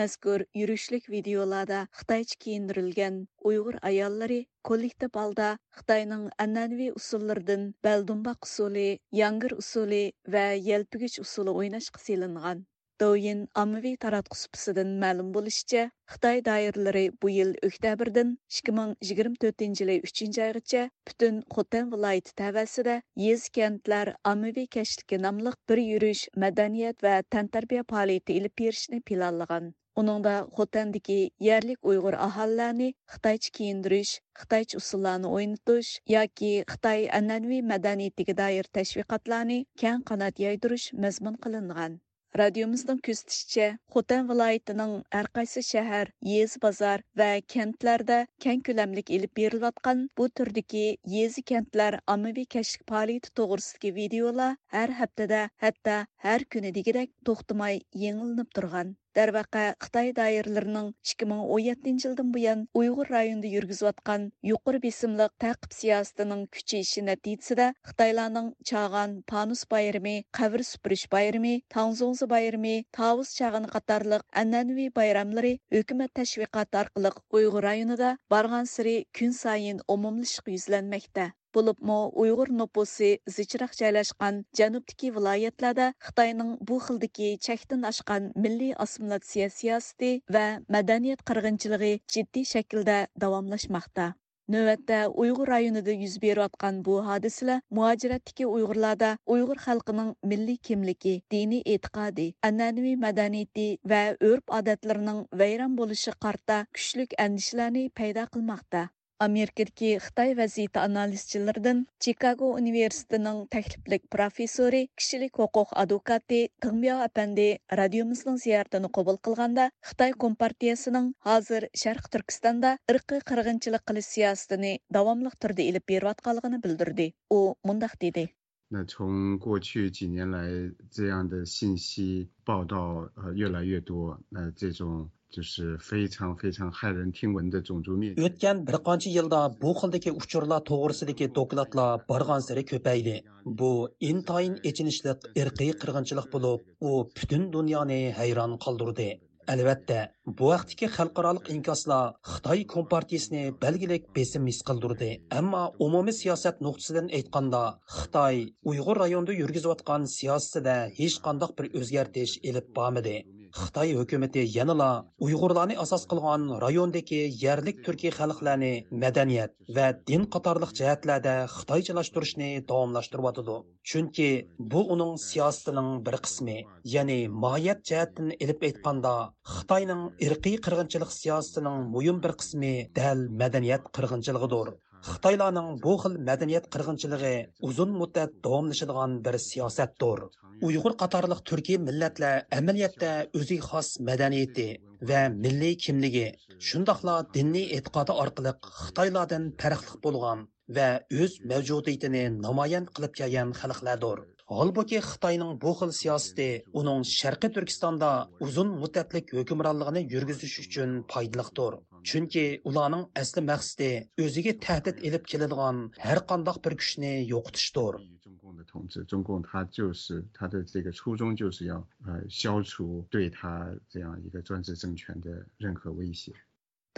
Мәзкур йөрүшлек видеоларда Хытайча киендирилгән уйгыр аяллары коллектив алда Хытайның аннанви усуллардан Бәлдумбак усулы, Яңгыр усулы ва Йелпигич усулы уйнашкы селинган. Douyin ommaviy taratquv supisidan ma'lum bo'lishicha, Xitoy doiralari bu yil oktabrdan 2024 yili 3 oygacha butun Xotan viloyati tavasida yez kentlar ommaviy kashligi nomliq bir yurish madaniyat va tantarbiya faoliyati ilib berishni planlagan. Уныңда Хотандагы yerlik Уйгыр аһалларны Хитайча киендириш, Хитайча усулларны ойнатыш yoki Xitoy an'anaviy madaniyatiga doir tashviqotlarni keng qanot yaydirish mazmun qilingan. Радиомыздың күстіше, Хотан әр әрқайсы шәһәр, ез базар ва кентләрдә кән күләмлек еліп торган бу төрдәге ез кентләр аммави кәшф фаалияте тогрысындагы видеолар һәр һәптәдә, хәтта һәр көне дигәрәк тохтымай яңгылынып торган. to'xtamay yengilnib turgan. Дәрвәқә Қытай дайырларының 2017 жылдан буян Уйғур районында йөргизәткән юқор бесимлек тәқиб сиясәтенең күчәйеше нәтиҗәсендә Хытайларның Чаган, Панус байрамы, Кабр сүприш байрамы, Таңзоңзы байрамы, Тавыз чагыны катарлык әнәнви байрамлары хөкүмәт тәшвиқат аркылы Уйғур районында барган сыры көн сайын умумлашып йөзләнмәктә. Булыпмы Уйғур нопусы зичрак жайлашкан janubdagi viloyatlarda Xitoyning bu xildagi chekdan oshgan milliy assimilyatsiya siyosati va madaniyat qirg'inchiligi jiddiy shaklda davomlashmoqda. Növətdə Uyğur rayonunda yüz beriyotgan bu hadisalar muajiratdagi Uyg'urlarda Uyg'ur xalqining milliy kimligi, diniy e'tiqodi, an'anaviy madaniyati va urf-odatlarining vayron bo'lishi qarta kuchlik andishalarni paydo qilmoqda. Amerikadagi Xitoy vaziyati analizchilaridan Chikago universitetining takliflik professori, kishilik huquq advokati Tingbiao apandi radiomizning ziyoratini qabul qilganda Xitoy kompartiyasining hozir Sharq Turkistonda irqiy qirg'inchilik qilish siyosatini davomli turda ilib berayotganligini bildirdi. U mundaq dedi: 那从过去几年来，这样的信息报道呃越来越多，那这种 就是非常非常骇人听闻的种族灭绝。Өткен bir qancha yilda bu xildagi uchurlar to'g'risidagi dokladlar bargan sari ko'paydi. Bu intayin echinishliq irqiy qirg'inchilik bo'lib, u butun dunyoni hayron qoldirdi. albatta bu vaqtdagi xalqaroliq inkoslar xitoy kompartiyasini belgilik besim his qildirdi ammo umumiy siyosat nuqtasidan aytganda xitoy uyg'ur rayonida yurgizayotgan siyosatida hech qanday bir o'zgartish ilib bormadi Xitoy hukumati yanala uyg'urlarni asos qilgan rayondagi yerlik turkiy xalqlarni madaniyat va din qatorliq jihatlarda xitoychalashtirishni davomlashtiryotidi chunki bu uning siyosatining bir qismi ya'ni mohiyat jihatdan ilib aytganda xitoyning irqiy qirg'inchilik siyosatining muhim bir qismi dal madaniyat qirg'inchiligidir. Xitoylarning bu xil madaniyat qirg'inchiligi uzun muddat davomlashadigan bir siyosatdir. Uyg'ur qatorliq turkiy millatlar amaliyotda o'ziga xos madaniyati va milliy kimligi shundoqla diniy e'tiqodi orqali xitoylardan farqli bo'lgan va o'z mavjudiyatini namoyon qilib kelgan xalqlardir. Holbuki Xitoyning bu xil siyosati uning Sharqiy Turkistonda uzun muddatlik hukmronligini yurgizish uchun foydaliqdir. Chunki ularning asli maqsadi o'ziga tahdid elib keladigan har qanday bir kuchni yo'qotishdir. 统治，中共它就是它的这个初衷就是要呃消除对它这样一个专制政权的任何威胁。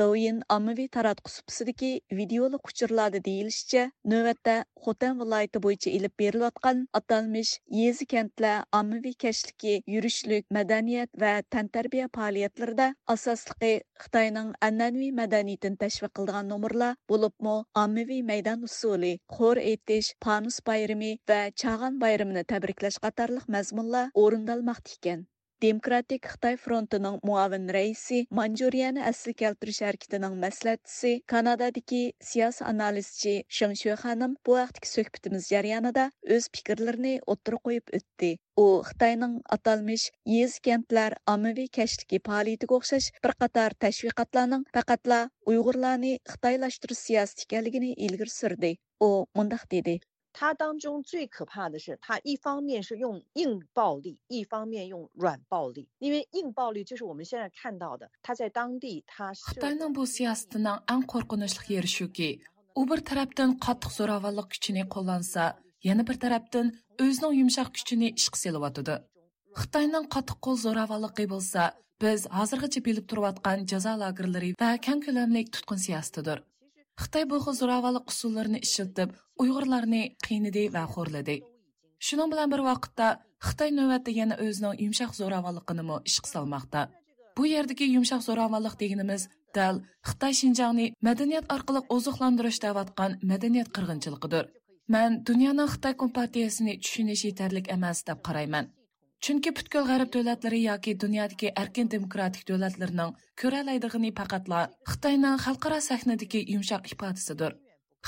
Douyin ommaviy taratqush supisidagi videolik uchurlarda deyilishicha, navbatda Xotan viloyati bo'yicha ilib berilayotgan atalmish yezi kentlar ommaviy kashligi, yurishlik, madaniyat va tantarbiya faoliyatlarida asosligi Xitoyning an'anaviy madaniyatini tashviq qiladigan nomerlar bo'libmi ommaviy maydon usuli, qo'r etish, panus bayrami va chag'an bayramini tabriklash qatorliq mazmunlar o'rindalmoqda ekan. Xitoy frontining muavin raisi, Manjuriyani asli keltirish harakatining maslahatchisi, Kanadadagi siyosiy analizchi Shang Shui xonim bu vaqtdagi suhbatimiz jarayonida o'z fikrlarini o'ttirib qo'yib o'tdi. U Xitoyning atalmish yez kentlar ommaviy kashligi faoliyatiga o'xshash bir qator tashviqotlarning faqatla Uyg'urlarni xitoylashtirish siyosati ekanligini ilgari surdi. U mundaq dedi: 它当中最可怕的是，它一方面是用硬暴力，一方面用软暴力。因为硬暴力就是我们现在看到的，它在当地它是。Xitoyning bu siyosatining eng qo'rqinchli yeri shuki, u bir tarafdan qattiq zo'ravonlik kuchini qo'llansa, yana bir tarafdan o'zining yumshoq kuchini ishqa selyotidi. Xitoyning qattiq qo'l zo'ravonligi bo'lsa, biz hozirgacha bilib turayotgan jazo lagerlari va keng ko'lamli tutqun siyosatidir. Xitoy bu xil zo'ravonlik usullarini ishlatib, Uyg'urlarni qiynidi va xo'rladi. Shuning bilan bir vaqtda Xitoy navbatda yana o'zining yumshoq zo'ravonligini ishqa solmoqda. Bu yerdagi yumshoq zo'ravonlik deganimiz dal Xitoy Shinjongni madaniyat orqali oziqlantirish deyotgan madaniyat qirg'inchiligidir. Men dunyoning Xitoy kompartiyasini tushunish yetarlik emas deb qarayman. Chunki butkul g'arb davlatlari yoki dunyodagi erkin demokratik davlatlarning ko'ralaydig'ini faqatla Xitoyning xalqaro sahnadagi yumshoq ifodasidir.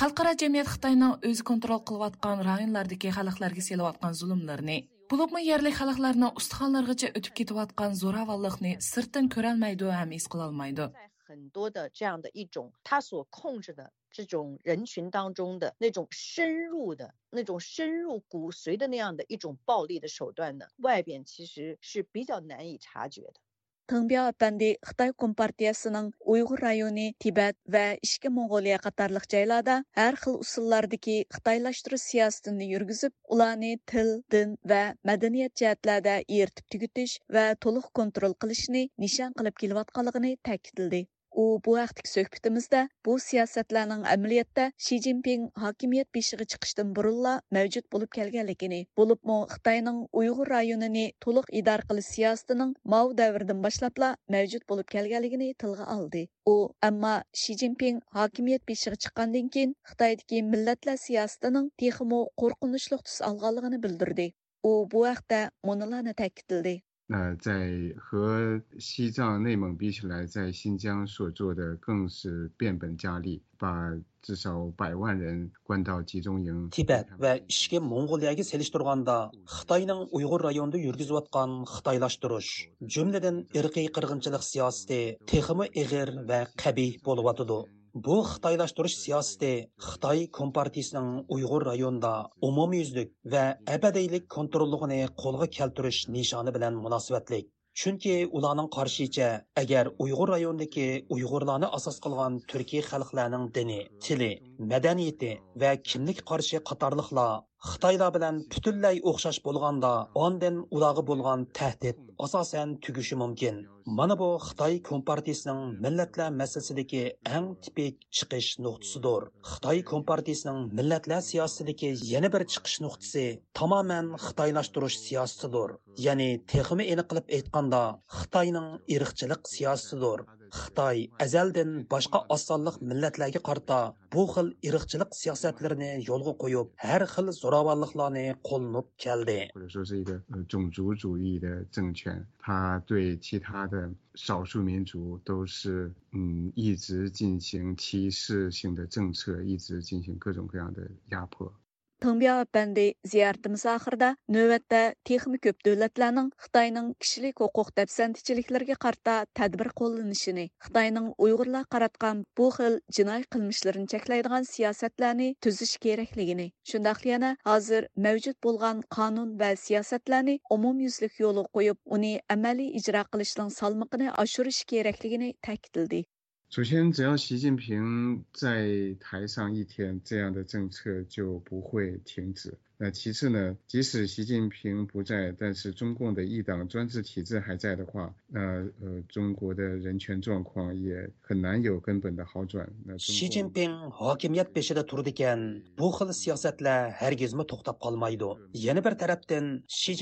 Xalqaro jamiyat Xitoyning o'zi kontrol qilayotgan rayonlardagi xalqlarga selayotgan zulmlarni, bo'libmi yerlik xalqlarning ustixonlargacha o'tib ketayotgan zo'ravonlikni sirtdan ko'rolmaydi ham his qilolmaydi. 很多的这样的一种他所控制的这种人群当中的那种深入的那种深入骨髓的那样的一种暴力的手段呢，外边其实是比较难以察觉的。Тыңбия әпәнди Xitoy Компартиясының Уйғур районы, Тибет ва Ишке Монголия қатарлық жайларда һәр хил усуллардагы Xitoylashtirish siyosatini yurgizib, ularni til, din va madaniyat jihatlarda eritib tugutish va to'liq kontrol qilishni nishon qilib kelayotganligini ta'kidladi. U bu vaqtdagi suhbatimizda bu siyosatlarning amaliyotda shi zinpin hokimiyat beshiga chiqishdan burunla mavjud bo'lib kelganligini bo'libmi xitoyning uyg'ur rayonini to'liq idora qilish siyosatining mao davridan boshlabla mavjud bo'lib kelganligini tilga oldi. U ammo shi zinpin hokimiyat beshiga chiqqandan keyin xitoydagi millatlar siyosatining texmo qo'rqinchli tus olganligini bildirdi. U bu vaqtda munolarni ta'kidladi. 那在和西藏、内蒙比起来，在新疆所做的更是变本加厉，把至少百万人关到集中营。Tibet va ishki Mong'oliyaga selishtirganda Xitoyning Uyg'ur rayonida yurgizayotgan Xitoylashtirish, jumladan irqiy qirg'inchilik siyosati texmi ig'ir va qabih bo'lyotidi. Bu Xitoylashtirish siyosati Xitoy Kompartiyasining Uyg'ur rayonida umumyuzlik va abadiylik kontrolligini qo'lga keltirish nishoni bilan munosabatlik. Chunki ularning qarshicha agar Uyg'ur rayonidagi Uyg'urlarni asos qilgan turkiy xalqlarning dini, tili, madaniyati va kimlik qarshi qatorliqlar xitoylar bilan butunlay o'xshash bo'lganda ondan ularga bo'lgan tahdid asosan tugishi mumkin. Mana bu xitoy kompartiyasining millatlar masalasidagi eng tipik chiqish nuqtasidir. Xitoy kompartiyasining millatlar siyosatidagi yana bir chiqish nuqtasi tamoman xitoylashtirish siyosatidir. Ya'ni texmi aniq qilib aytganda xitoyning irqchilik siyosatidir. xitoy azaldan boshqa osonliq millatlarga qarta bu xil irqchilik siyosatlarini yo'lga qo'yib har xil zo'ravonliklarni qo'llanib keldi 或者说是一个呃种族主义的政权，它对其他的少数民族都是嗯一直进行歧视性的政策，一直进行各种各样的压迫。 Тыңбия әпәнди зияртimiz ахырда нөвәттә техми көп дәүләтләрнең Хитаенның кишилек хукук дәпсәндичлекләргә карта тәдбир кулланышыны, Хитаенның уйгырлар караткан бу хил җинай кылмышларын чәкләйдиган сиясәтләрне төзиш кирәклегене, шундый яна хәзер мәвҗүд булган канун ва сиясәтләрне умумйөзлек юлы куеп, уни әмәли иҗра кылышның салмыгын ашырыш кирәклегене тәэкидлedi. 首先，只要习近平在台上一天，这样的政策就不会停止。那其次呢，即使习近平不在，但是中共的一党专制体制还在的话，那呃，中国的人权状况也很难有根本的好转。那习近平 hakimiyat peshida turdi ekan, bu xil siyosatlar hargizmi to'xtab qolmaydi. Yana bir tarafdan Xi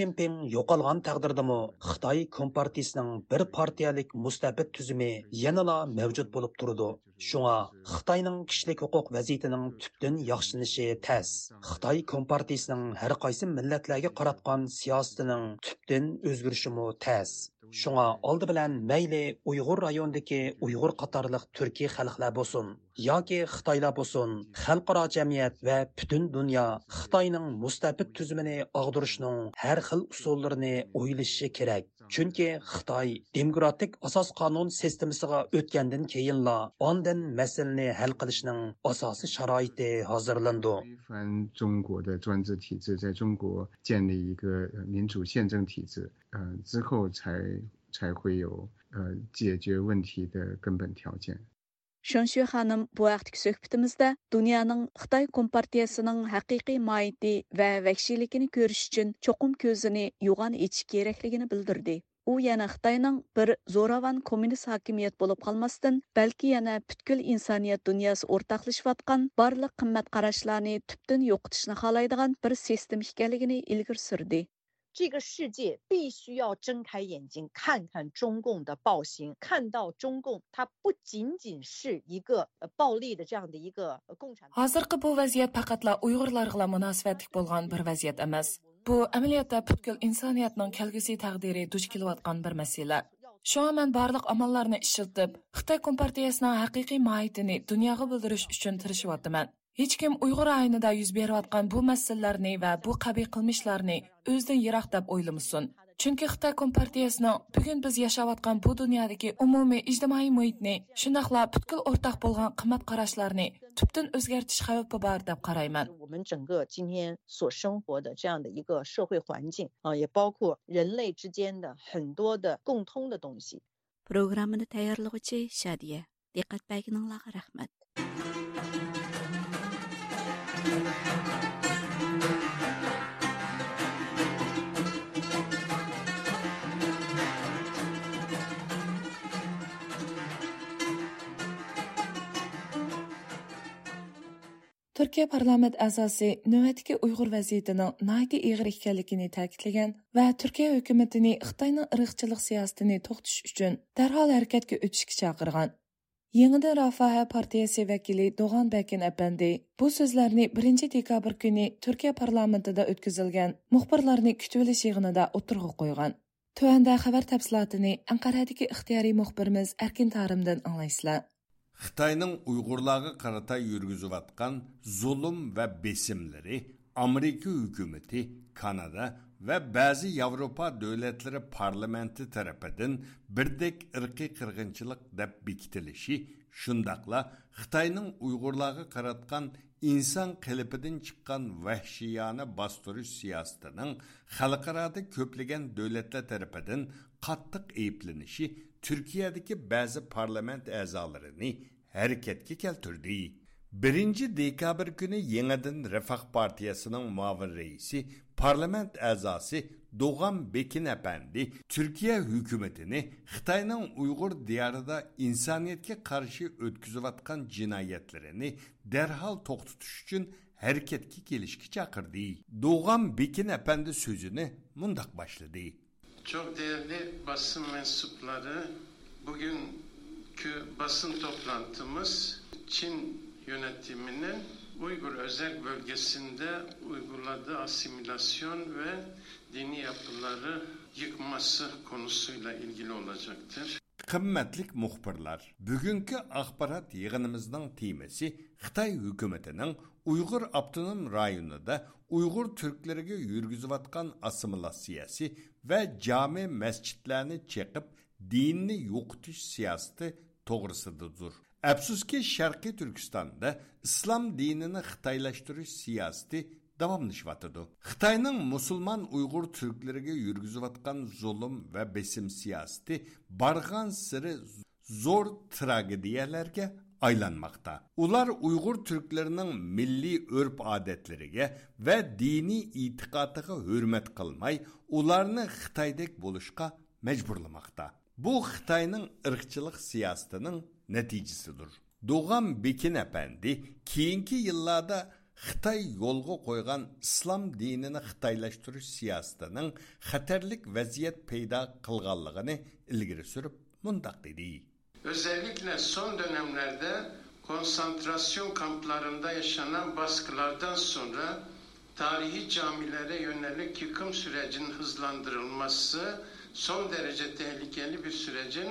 yo'qolgan taqdirdami Xitoy Kompartiyasining bir partiyalik mustabid tuzumi yanala mavjud bo'lib turdi. Шуңа Xitoyning kishilik huquq vaziyatining tubdan yaxshilanishi тәс. Xitoy kompartiyasining har qaysi millatlarga qaratgan siyosatining tubdan o'zgarishimi тәс. Шуңа алды белән мәйле Уйгыр районындагы Уйгыр катарлык төрки халыклар булсын, яки Хитайлар булсын, халыкара җәмгыять ва бүтән дөнья Хитаенның мустабид түзүмени агдырышның һәр хил усулларын ойлашы кирәк. Чөнки Хытай демократик асас канун системасыга өткәндән кейинла ондан мәсьәләне хәл кылышның асасы шарайты хәзерланды. 推翻中国的专制体制，在中国建立一个呃民主宪政体制，呃之后才才会有呃解决问题的根本条件。 Шөншü ханым бу вакыттагы сөhбәтебездә дөньяның Хытай компартиясының хакыйкый маһияте ва вәхшилегене күрүш өчен чоқым көзене юган ичиш керәклегене белдерде. У яна Хытайның бер зораван коммунист хакимият булып калмастан, бәлки яна бүткүл инсаният дөньясы ортаклашып аткан барлык кыйммәт карашларны төптән юктышны халайдыган бер система икәнлегене илгир сүрде. 这个世界必须要睁开眼睛看看中共的暴行，看到中共它不仅仅是一个呃暴力的这样的一个呃共产。 Hozirgi bu vaziyat faqatla Uyg'urlarga munosabatlik bo'lgan bir vaziyat emas. Bu amaliyotda butkul insoniyatning kelgusi taqdiri duch kelayotgan bir masala. Shunga men barliq amallarni ishiltib, Xitoy kompartiyasining haqiqiy mohiyatini dunyoga bildirish uchun tirishyapman. hech kim uyg'ur aynida yuz berayotgan bu masalalarni va bu qabiy qilmishlarni o'zidan yiroq deb o'ylamasin chunki xitoy kompartiyasini bugun biz yashayotgan bu dunyodagi umumiy ijtimoiy muhitni shundoqla butkul o'rtaq bo'lgan qimmat qarashlarni tubdan o'zgartirish xavfi bor deb qarayman programmani tayyorlovchi Shadiya, diqqat baygininglarga rahmat. Turkiya parlament a'zosi navbatdagi Uyg'ur vaziyatining nayta ig'ir ekanligini ta'kidlagan va Turkiya hukumatini Xitoyning irqchilik siyosatini to'xtatish uchun darhol harakatga o'tishga chaqirgan. Yenidən Rafahə partiyası vəkili Doğan Bəkin əpəndi bu sözlərini 1 dekabr günü Türkiyə parlamentində ötküzülgən müxbirlərini kütüveliş yığınında oturğu qoyğan. Tövəndə xəbər təfsilatını Anqaradakı ixtiyari müxbirimiz Erkin Tarımdan anlaysınlar. Xitayning Uyg'urlarga qarata yurgizayotgan zulm va besimlari Amerika hukumati, Kanada va ba'zi Yevropa davlatlari parlamenti tarafidan birdek irqiy qirg'inchilik deb bekitilishi, shundaqla Xitayning Uyg'urlarga qaratgan inson qilipidan chiqqan vahshiyona bostirish siyosatining xalqaroda ko'plagan davlatlar tarafidan qattiq ayblanishi Turkiyadagi ba'zi parlament a'zolarini harakatga keltirdi. Birinci dekabr günü yeniden Refah Partiyası'nın muavin reisi, parlament əzası Doğan Bekin Efendi Türkiye hükümetini Xitay'nın Uygur diyarında insaniyetke karşı ötküzüvatkan cinayetlerini derhal toxtutuş için hareketki gelişki çakırdı. Doğan Bekin Efendi sözünü mundak başladı. Çok değerli basın mensupları, bugünkü basın toplantımız Çin yönetiminin Uygur özel bölgesinde uyguladığı asimilasyon ve dini yapıları yıkması konusuyla ilgili olacaktır. Kımmetlik muhbirlar, bugünkü akbarat yığınımızdan temesi Xitay hükümetinin Uygur Abdunum rayonunda Uygur Türklerine yürgüzüvatkan asimilasiyasi ve cami mescitlerini çekip dinini yokutuş siyaseti doğrusudur. Afsuski Sharqiy Turkistonda islom dinini xitoylashtirish siyosati davomlashyotidi. Xitoyning musulmon Uyg'ur turklariga yurgizayotgan zulm va besim siyosati bargan siri zo'r tragediyalarga aylanmoqda. Ular Uyg'ur turklarining milliy urf-odatlariga va diniy e'tiqodiga hurmat qilmay, ularni Xitoydek bo'lishga majburlamoqda. Bu Xitoyning irqchilik siyosatining natijasidir. Doğan Bekin Efendi keyingi yillarda Xitoy yo'lga qo'ygan islom dinini xitoylashtirish siyosatining xatarlik vaziyat paydo qilganligini ilgari surib mundoq dedi. Özellikle son dönemlerde konsantrasyon kamplarında yaşanan baskılardan sonra tarihi camilere yönelik yıkım sürecinin hızlandırılması son derece tehlikeli bir sürecin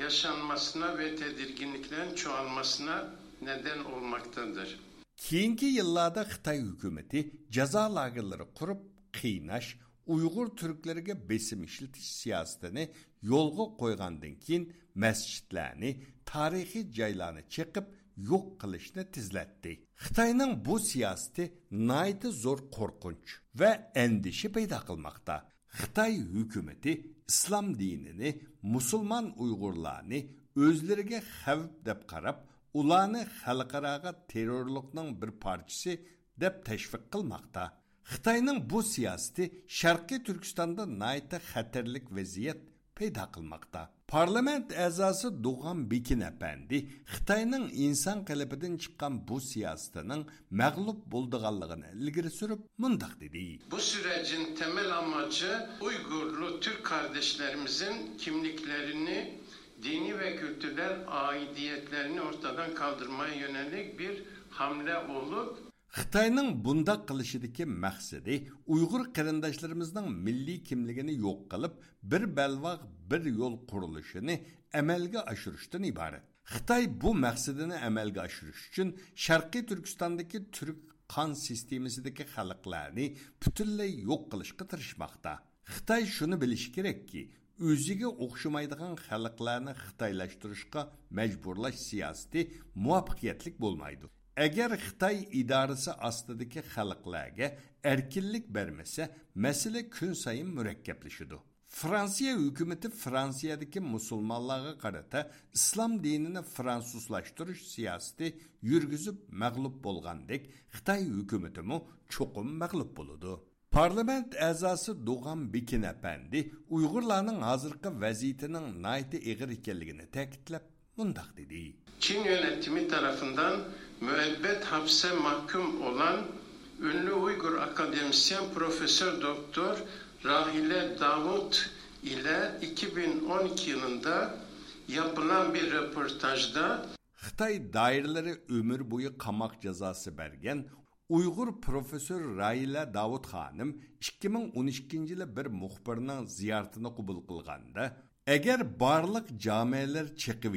yaşanmasına ve tedirginliklerin çoğalmasına neden olmaktadır. Keyingi yıllarda Xitay hükümeti ceza lagırları kurup kıynaş, Uygur Türklerine besim işletiş siyasetini yolga koygandan keyin mescitlerini, tarihi caylarını çekip yok kılışını tizletti. Xitayning bu siyaseti naiti zor korkunç ve endişe peyda kılmakta. Xitay hükümeti islom dinini, musulmon Uyg'urlarni o'zlariga xavf deb qarab, ularni xalqaroga terrorlikning bir parchasi deb tashviq qilmoqda. Xitoyning bu siyosati Sharqiy Turkistonda nayti xatarlik vaziyat paydo qilmoqda. Parlament a'zosi Doğan Bekin apandi Xitoyning inson qalbidan chiqqan bu siyosatining mag'lub bo'ldiganligini ilgari surib mundoq dedi. Bu sürecin temel amacı Uygurlu Türk kardeşlerimizin kimliklerini, dini ve kültürel aidiyetlerini ortadan kaldırmaya yönelik bir hamle olup Xitoyning bundaq qilishidagi maqsadi Uyg'ur qarindoshlarimizning milliy kimligini yo'q qilib, bir balvoq bir yo'l qurilishini amalga oshirishdan iborat. Xitoy bu maqsadini amalga oshirish uchun Sharqiy Turkistondagi turk qon sistemasidagi xalqlarni butunlay yo'q qilishga tirishmoqda. Xitoy shuni bilishi kerakki, o'ziga o'xshamaydigan xalqlarni xitoylashtirishga majburlash siyosati muvaffaqiyatli bo'lmaydi. Әгер Қытай идарысы астыдыки халықлаға әркіллік бәрмесе, мәселе күн сайын мүрәккәплішуду. Франция үкіметі Франциядыки мұсулмаллағы қарата ислам дейініні французлаштырыш сиясты үргізіп мәғлуп болғандек, Қытай үкіметі му чоқым мәғлуп болуды. Парламент әзасы Дуған Бекин әпәнді ұйғырланың азырқы вәзетінің найты егір екелігіні тәкітіліп, мұндақ деді. Çin yönetimi tarafından müebbet hapse mahkum olan ünlü Uygur akademisyen Profesör Doktor Rahile Davut ile 2012 yılında yapılan bir röportajda Hıtay daireleri ömür boyu kamak cezası bergen Uygur profesör Rahila Davut hanım 2012 yılı bir muhbirinin ziyaretini kabul kılganda eğer barlık camiler çekip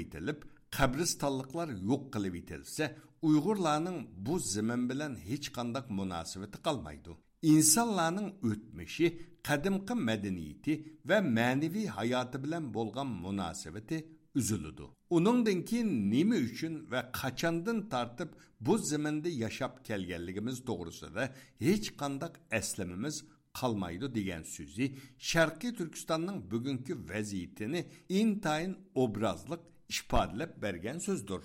qabristonliklar yo'q qilib etilsa uyg'urlarning bu zimin bilan hech qandaq munosabati qolmaydi insonlarning o'tmishi qadimqi madaniyati va ma'naviy hayoti bilan bo'lgan munosabati üzülüdü. Onundan ki nimi üçün ve kaçandın tartıp bu ziminda yashab kelganligimiz to'g'risida hech qandaq aslimimiz qolmaydi degan so'zi sharqiy turkistonning bugungi vaziyatini vaziyetini intayin obrazlık ifodalab bergan so'zdir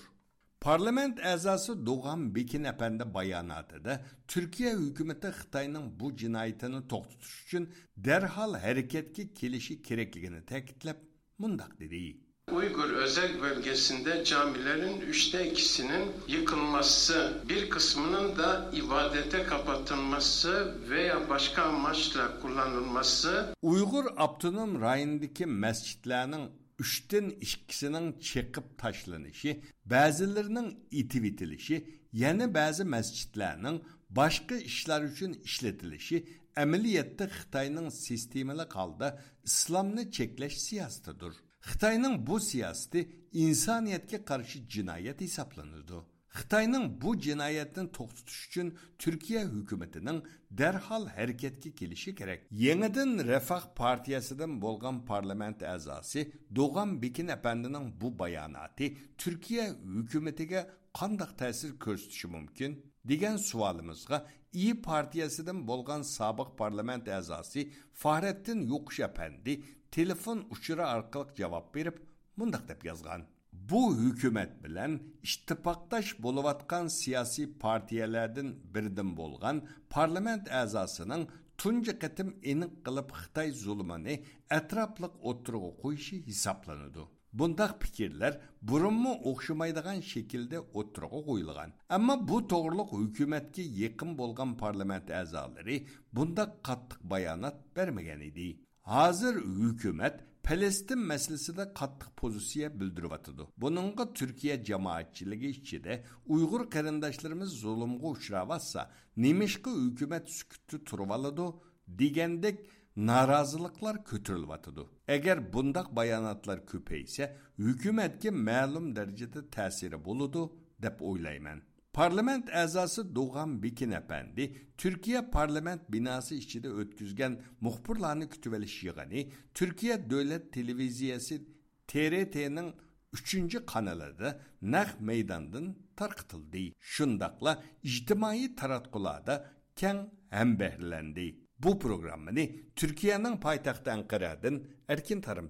Parlament a'zosi Doğan Bekin apandi bayonotida Turkiya hukumati Xitoyning bu jinoyatini to'xtatish uchun darhol harakatga kelishi kerakligini ta'kidlab mundoq dedi. Uygur özel bölgesinde camilerin üçte ikisinin yıkılması, bir kısmının da ibadete kapatılması veya başka amaçla kullanılması Uygur Abdunum rayonidagi masjidlarning üçtən ikisinin çəkib taşlanışı, bəzilərinin itivitilişi, yəni bəzi məscidlərin başqa işlər üçün işlətilişi əməliyyatda Xitayının sistemli qalda İslamını çəkləş siyasətidir. Xitayının bu siyasəti insaniyyətə qarşı cinayət hesablanırdı. Xitoyning bu jinoyatni to'xtatish uchun turkiya hukumatining darhol harakatga kelishi kerak yangidan rafah partiyasidan bo'lgan parlament a'zosi do'g'an bekin apandining bu bayonoti turkiya hukumatiga qandoq ta'sir ko'rsatishi mumkin degan savolimizga i partiyasidan bo'lgan sobiq parlament a'zosi fahrettin apandi telefon uchuri orqali javob berib mundoq deb yozgan bu hükümet bilen ittifakdaş boluvatkan siyasi partiyelerden birdim bolgan parlament azasının tunca katım enik kılıp Xitay zulmanı etraplık oturuğu koyuşu hesaplanıdı. Bundaq pikirlər burunmu oxşumaydigan şekildə oturuğa qoyulğan. Amma bu toğruluq hökumətə yaxın bolgan parlament əzaları bunda qatlıq bayanat verməgan idi. Hazır hökumət Palestin masalasida qattiq pozitsiya bildiryotidi. Buningga Turkiya jamoatchiligi ichida Uyg'ur qarindoshlarimiz zulmga uchrayotsa, nemishqa hukumat sukutda turvaladi degandek noroziliklar ko'tarilyotidi. Agar bundaq bayonotlar ko'paysa, hukumatga ma'lum darajada ta'siri bo'ladi deb o'ylayman. Parlament əzası Doğan Bikin əpəndi Türkiyə parlament binası içində ötküzgən muhbirlərini kütüvəliş yığını Türkiyə Dövlət Televiziyası TRT-nin 3-cü kanalında nəq meydandan tarqıtıldı. Şundaqla taratqularda kəng həmbəhləndi. Bu proqramını Türkiyənin paytaxtı Anqaradan Erkin Tarım.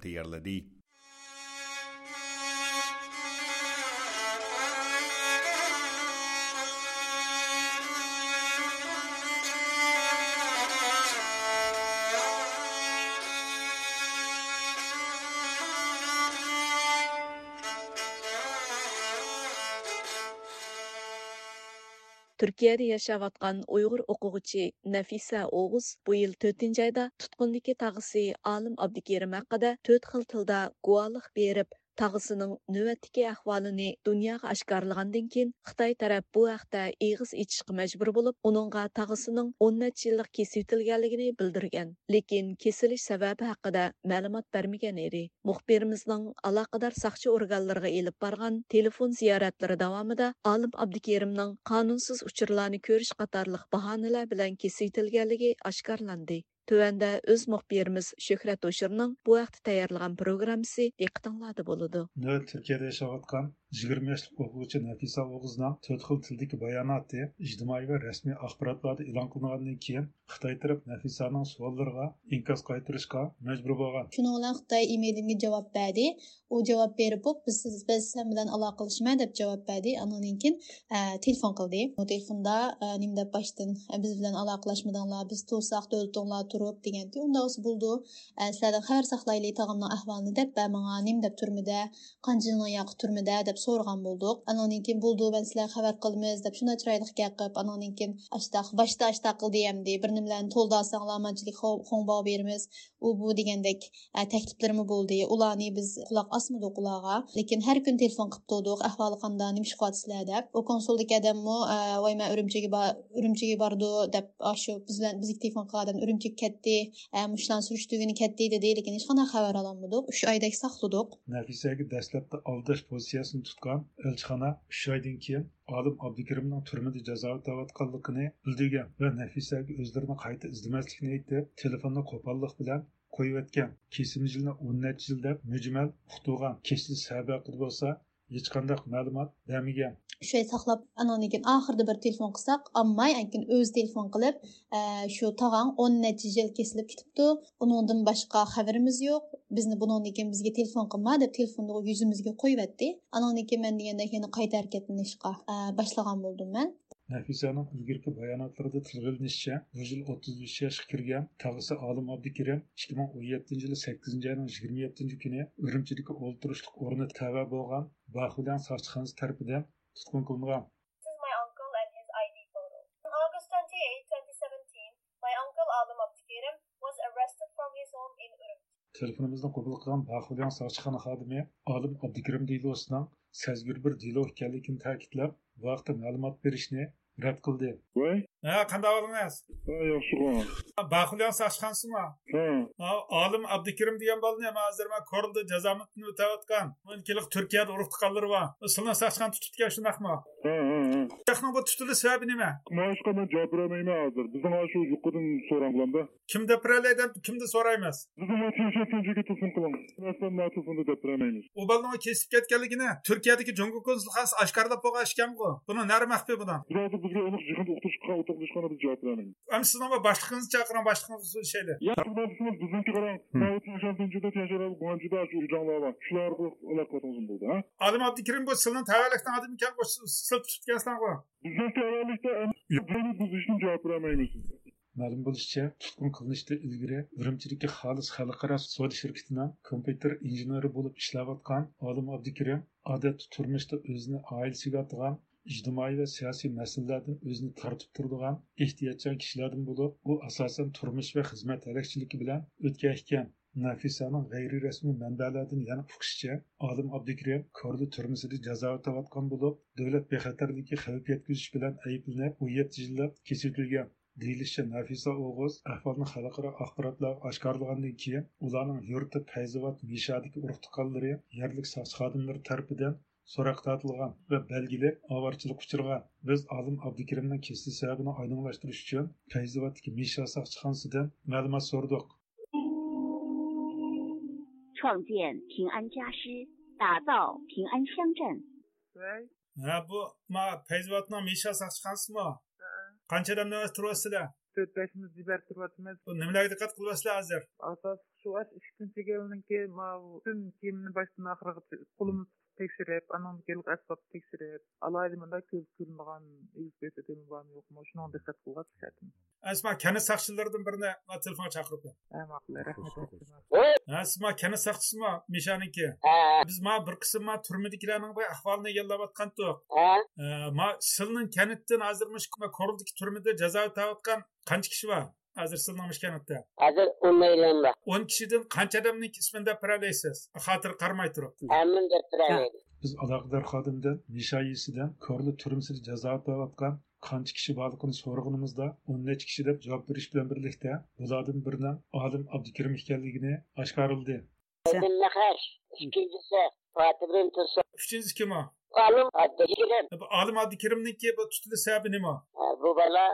Түркияда яшап атқан ұйғыр оқуғычы Нафиса Оғыз бұйыл төтінжайда тұтқындеке тағысы алым Абдекерім әққада төт қыл тілде куалық беріп, tağısının növətdəki əhvalını dünyaya aşkarlığandan keyin Xitay tərəf bu haqda eğiz içishqa məcbur olub, onunğa tağısının 10 neçə yillik kesitilganligini bildirgan. Lekin kesilish sababi haqida ma'lumot bermagan edi. Muxbirimizning aloqador saqchi organlariga elib borgan telefon ziyoratlari davomida Olim Abdukerimning qonunsiz uchurlarni ko'rish qatorliq bahonalar bilan oshkorlandi. Төвәндә үз мөхбирimiz Шөһрәт Ошырның бу вакытта таярлыган программасы диктанлады булды. Нөл Türkiye'de yaşavatkan 20 yoshlik o'quvchi Nafisa O'g'izning to'rt xil tildagi bayonoti ijtimoiy va rasmiy axborotlarda e'lon qilingandan keyin Xitoy taraf Nafisaning savollariga inkos qaytirishga majbur bo'lgan. Shuning bilan Xitoy emailimga javob berdi. U javob berib, biz siz biz sen bilan aloqalashma deb javob berdi. Andan keyin telefon qildi. Bu telefonda nim deb boshdan biz bilan aloqalashmadinglar, biz to'saq davlatinglar turib degandi. Unda o'zi bo'ldi. Sizlardan xabar saqlaylik tag'imning ahvolini deb menga nim deb turmida, qancha yoq turmida deb deb so'ragan bo'ldik. Anandan keyin bo'ldi man sizlarga xabar qilamiz deb shunday chiroyli gap qilib anandan keyin ashtaq boshda ashtaq qildi hamdi bir nimalarni to'ldirsanglar manchilik xo'ngbo beramiz. U bu degandek e, takliflarimi bo'ldi ularni biz quloq osmadik ularga lekin har kun telefon qilib turdik ahvoli qanday nima qilyapsizlar deb. U konsuldagi odammi e, voy man urumchiga urumchiga bordi deb shu biz bilan bizga telefon qilgan urumchiga ketdi e, mushlarni surishtirgani ketdi dedi lekin hech qanday xabar ololmadik. Uch oydak saqladik. Nafisaga dastlabda aldash pozitsiyasini tutgan elchixona uch oydan keyin olim abdukirimning turmada jazo o'tayotganligini bildirgan va nafisaga o'zlarini qayta izlamaslikni aytib telefonni qo'pollik bilan qo'yayotgan. Kesim yilni o'n nechi yil deb mujmal uqtirgan kechli sabaqi bo'lsa hech qanday ma'lumot bermagan. Shu saqlab andan keyin oxirida bir telefon qilsak olmay keyin o'zi telefon qilib shu tog'ang o'n necha yil kesilib ketibdi undan boshqa xabarimiz yo'q bizni bundan keyin bizga telefon qilma deb telefonni yuzimizga qo'yyapti andan keyin man deganda yana qayta harakatlanishga boshlagan bo'ldim man nafisaning ilgirki bayonotlarida tilga ilinishicha bu yil o'ttiz besh yoshga kirgan tag'isi olim abdukirim ikki ming o'n yettinchi yili sakkizinchi oyning yigirma yettinchi kuni urumchidagi o'ltirishlik o'rni tava bo'lgan bahulan sochxonasi tarafidan tutqun qilingan. Telefonimizni qabul qilgan bahulyan sochxona xodimi olim abdukirim deylosining sezgir bir delo ekanligini ta'kidlab bu haqda ma'lumot berishni rad qildi voy ha qanday olingiz yaxshi bahulyan sochxonasimi ha olim abdukirim degan bolani hozir man korinda jazomatni o'tayotgan bunkilik turkiyada urug' tuqqanlari bor sizlarni sochxon tutibgan ha ha Yaxның bu tutulu sebebi nima? Maaşqa men javob bermayman hozir. Bizning shu yuqoridan so'ranganda. Kim deb beraydan, kimni so'raymiz? Telefon telefon qiling. Ma telefonda deb bermaymiz. U balni kesib ketganligini Turkiyadagi Jungo konsulxonasi oshkorlab qo'ygan ekan-ku. Buni nari maxfiy budan? Bizga uni yig'in o'qitishga o'tirishgani biz javob beramiz. Am siz nima boshliqingizni chaqiring, boshliqingiz şeyli. Biz bizniki qarang. Mavut yashantinchida yasharab Guanjuda shu janlarga shular orqali aloqalarimiz bo'ldi, ha? Alim Abdukirim bu sizning tavallikdan adam ekan, bu siz tutgansan-ku. Bizning tavallikda biz ishni javob bermaymiz. Ma'lum bo'lishicha, tutqun qilinishda ilgari Urumchidagi xolis xalqaro savdo shirkatining kompyuter injeneri bo'lib ishlayotgan Olim Abdukirim odatda turmushda o'zini oilasiga atgan ijtimoiy va siyosiy masalalardan o'zini tortib turadigan ehtiyotchan kishilardan bo'lib u asosan turmush va xizmat halakchiligi bilan o'tgan ekan nafisaning g'ayri rasmiy manbalardan yana uqishicha olim abdukirim kordi turmusida jazo o'tayotgan bo'lib davlat bexatarligi xavf yetkazish bilan ayblanib u yetti yillab kechirilgan deyilishicha nafisa o'g'iz ahvolni xalqaro axborotlarga oshkorlagandan keyin ularning yurti fayzovat mishadiki urug' tuqqanlari yerlik soch xodimlari tarafidan so'roq tortilgan va belgilab ovorchilik uchirgan biz olim abdukirimning kesilish sababini oydinlashtirish uchun fayzovatdagi misha soqchixonasidan ma'lumot so'rdik 创建平安家师，打造平安乡镇。 喂。Ha bu ma Feyzvatning Misha soqchixonasimi? Qancha odam navbat turyapsizlar? to'rt beshimiz jibar turyapmiz Bu nimalarga diqqat qilyapsizlar hozir? asos shu ikkinchi kelinki butun kiyimni boshdan oxiriga qo'limiz текшерип анын келип асбап текшерип алайлымында көрүнбөгөн избет эдеми бармы жокму ондай диккат кылга тышатым әсма кәні сақшылардың біріне телефон шақырып э, мақұл әсма кәні сақшысы ма мишаныкі ә? біз ма бір кісі ма түрмедікілерінің бай ахвалына елап атқан тұқ ә? ә, ма сылның кәніттен азырмыш көрілдік түрмеде жаза тауатқан қанша кіші бар hozir silnamish kanatda hozir o'n million bor o'n kishidan qancha odamning ismini deb beralaysiz xotir qarmay turib hammin deb beralaydi biz aloqador xodimdan mishayisidan ko'rli turmsida jazo o'tayotgan qancha kishi borligini so'rag'inimizda o'n necha kishi deb javob berish bilan birlikda bulardan birining olim abdukirim ekanligini oshkorildi ikkinchisi fatibrin tursun uchinchisi kim o? Olim abdukirim olim abdukirimniki bu tutilish sababi nima bu bola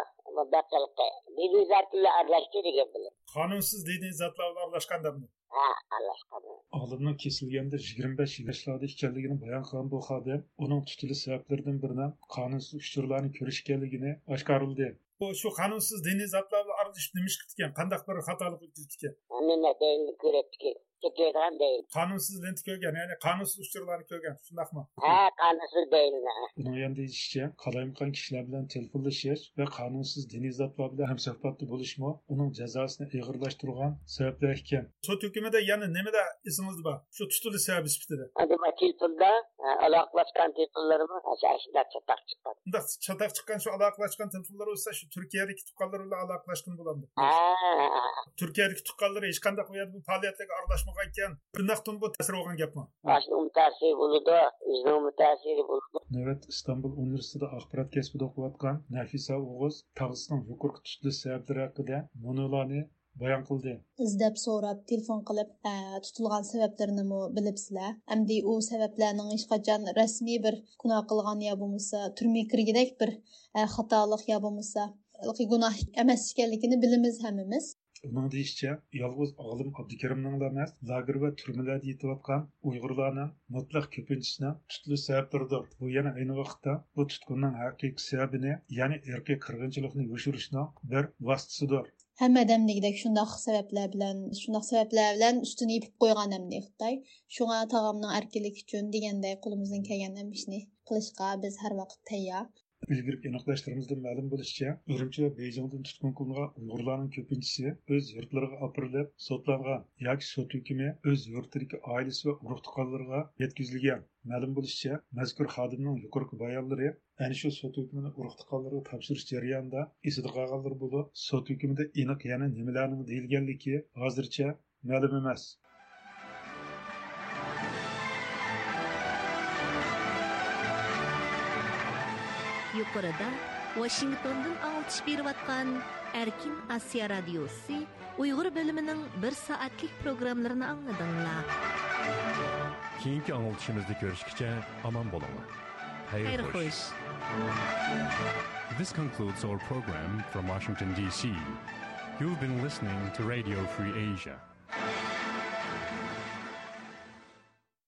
diniy zot bilan aralashdi degan bilan. Qonunsiz diniy zotlar bilan aralashgandami ha aralashgan. Olimning kesilganda yigirma besh yoshlarda ekanligini bayon qilgan bu xodim uning tutilish sabablaridan biridan qonunsiz uchurlarni ko'rish ekanligini oshkorildi. Bu shu qonunsiz diniy zotlar işlemiş gitken, kandakları hatalık gitken. Onunla değil, güretken. Gitken değil. Kanunsuz yani kanunsuz uçturuları köygen. Şundak mı? He, kanunsuz değil. Buna yanında ilişkiye, kalayımkan kişiler bilen telefonlaşır ve kanunsuz deniz atla bilen hem sohbatlı buluşma, onun cezasını ağırlaştırılan sebepler iken. Sot hükümede yani ne de izniniz var? Şu tutulu sebebi spitede. Hadi bak tilpilda, alaklaşkan tilpillerimi, aşağısında çatak çıkan. Çatak çıkan şu alaklaşkan tilpiller olsa şu Türkiye'deki tukallarla alaklaşkan bo'ladi turkiyadagi tuqqanlar hech qanday bu yerda bu faoliyatlarga aralashmagan ekan bundoqdan bu ta'sir bo'lgan gapmi ta'sir bo'ladi o'zining ta'siri bo'ladi navbat istanbul universitetida axborot kasbida o'qiyotgan nafisa o'g'iz tag'isining yuqorgi tutilish sabablari haqida monolarni bayon qildi izlab so'rab telefon qilib tutilgan sabablarini bilibsizlar hamdi u sabablarning hech qachon rasmiy bir gunoh qilgan yo bo'lmasa turmaga kirgidek bir xatolik yo bo'lmasa gunoh emas ekanligini bilamiz hammamiz uning deyishicha yolg'iz olim abdukarimning emas lager va turmalarda yetayotgan uyg'urlarning mutlaq ko'pinchisini tutilish sabablaridir bu yana ayni vaqtda bu tutqunning haqiqiy sababini ya'ni erkiy qirg'inchilikni yoshirishning bir vositasidir hamma damdagidek shundoq sabablar bilan shundoq sabablar bilan ustini yopib qo'ygan hamda xitoy shunga tog'amning erkinlik uchun deganday qo'limizdan kelgan ishni qilishga biz har vaqt tayyor ilgirki aniqlashtirimizdan ma'lum bo'lishicha urumchi va bejingdan tutqun qilingan uyg'urlarning ko'pinchisi o'z yurtlariga opirilib sotlangan yoki sot hukmi o'z yurtidagi oilasi va urug' tuqqanlarga yetkazilgan ma'lum bo'lishicha mazkur xodimning yuqorgi bayonlari ana shu sot hukmini urug' tuqqanlarga topshirish jarayonida esida qolganlar bo'lib sot hukmida aniq yana nimalarning deyilganligi hozircha ma'lum emas. yuqorida washingtondan og'itib berayotgan erkin osiyo radiosi uyg'ur bo'limining bir soatlik programmalarini angladinglar keyingi anglatishimizni ko'rishgacha omon bo'linglar xayr xush This concludes our program from Washington, D.C. You've been listening to Radio Free Asia.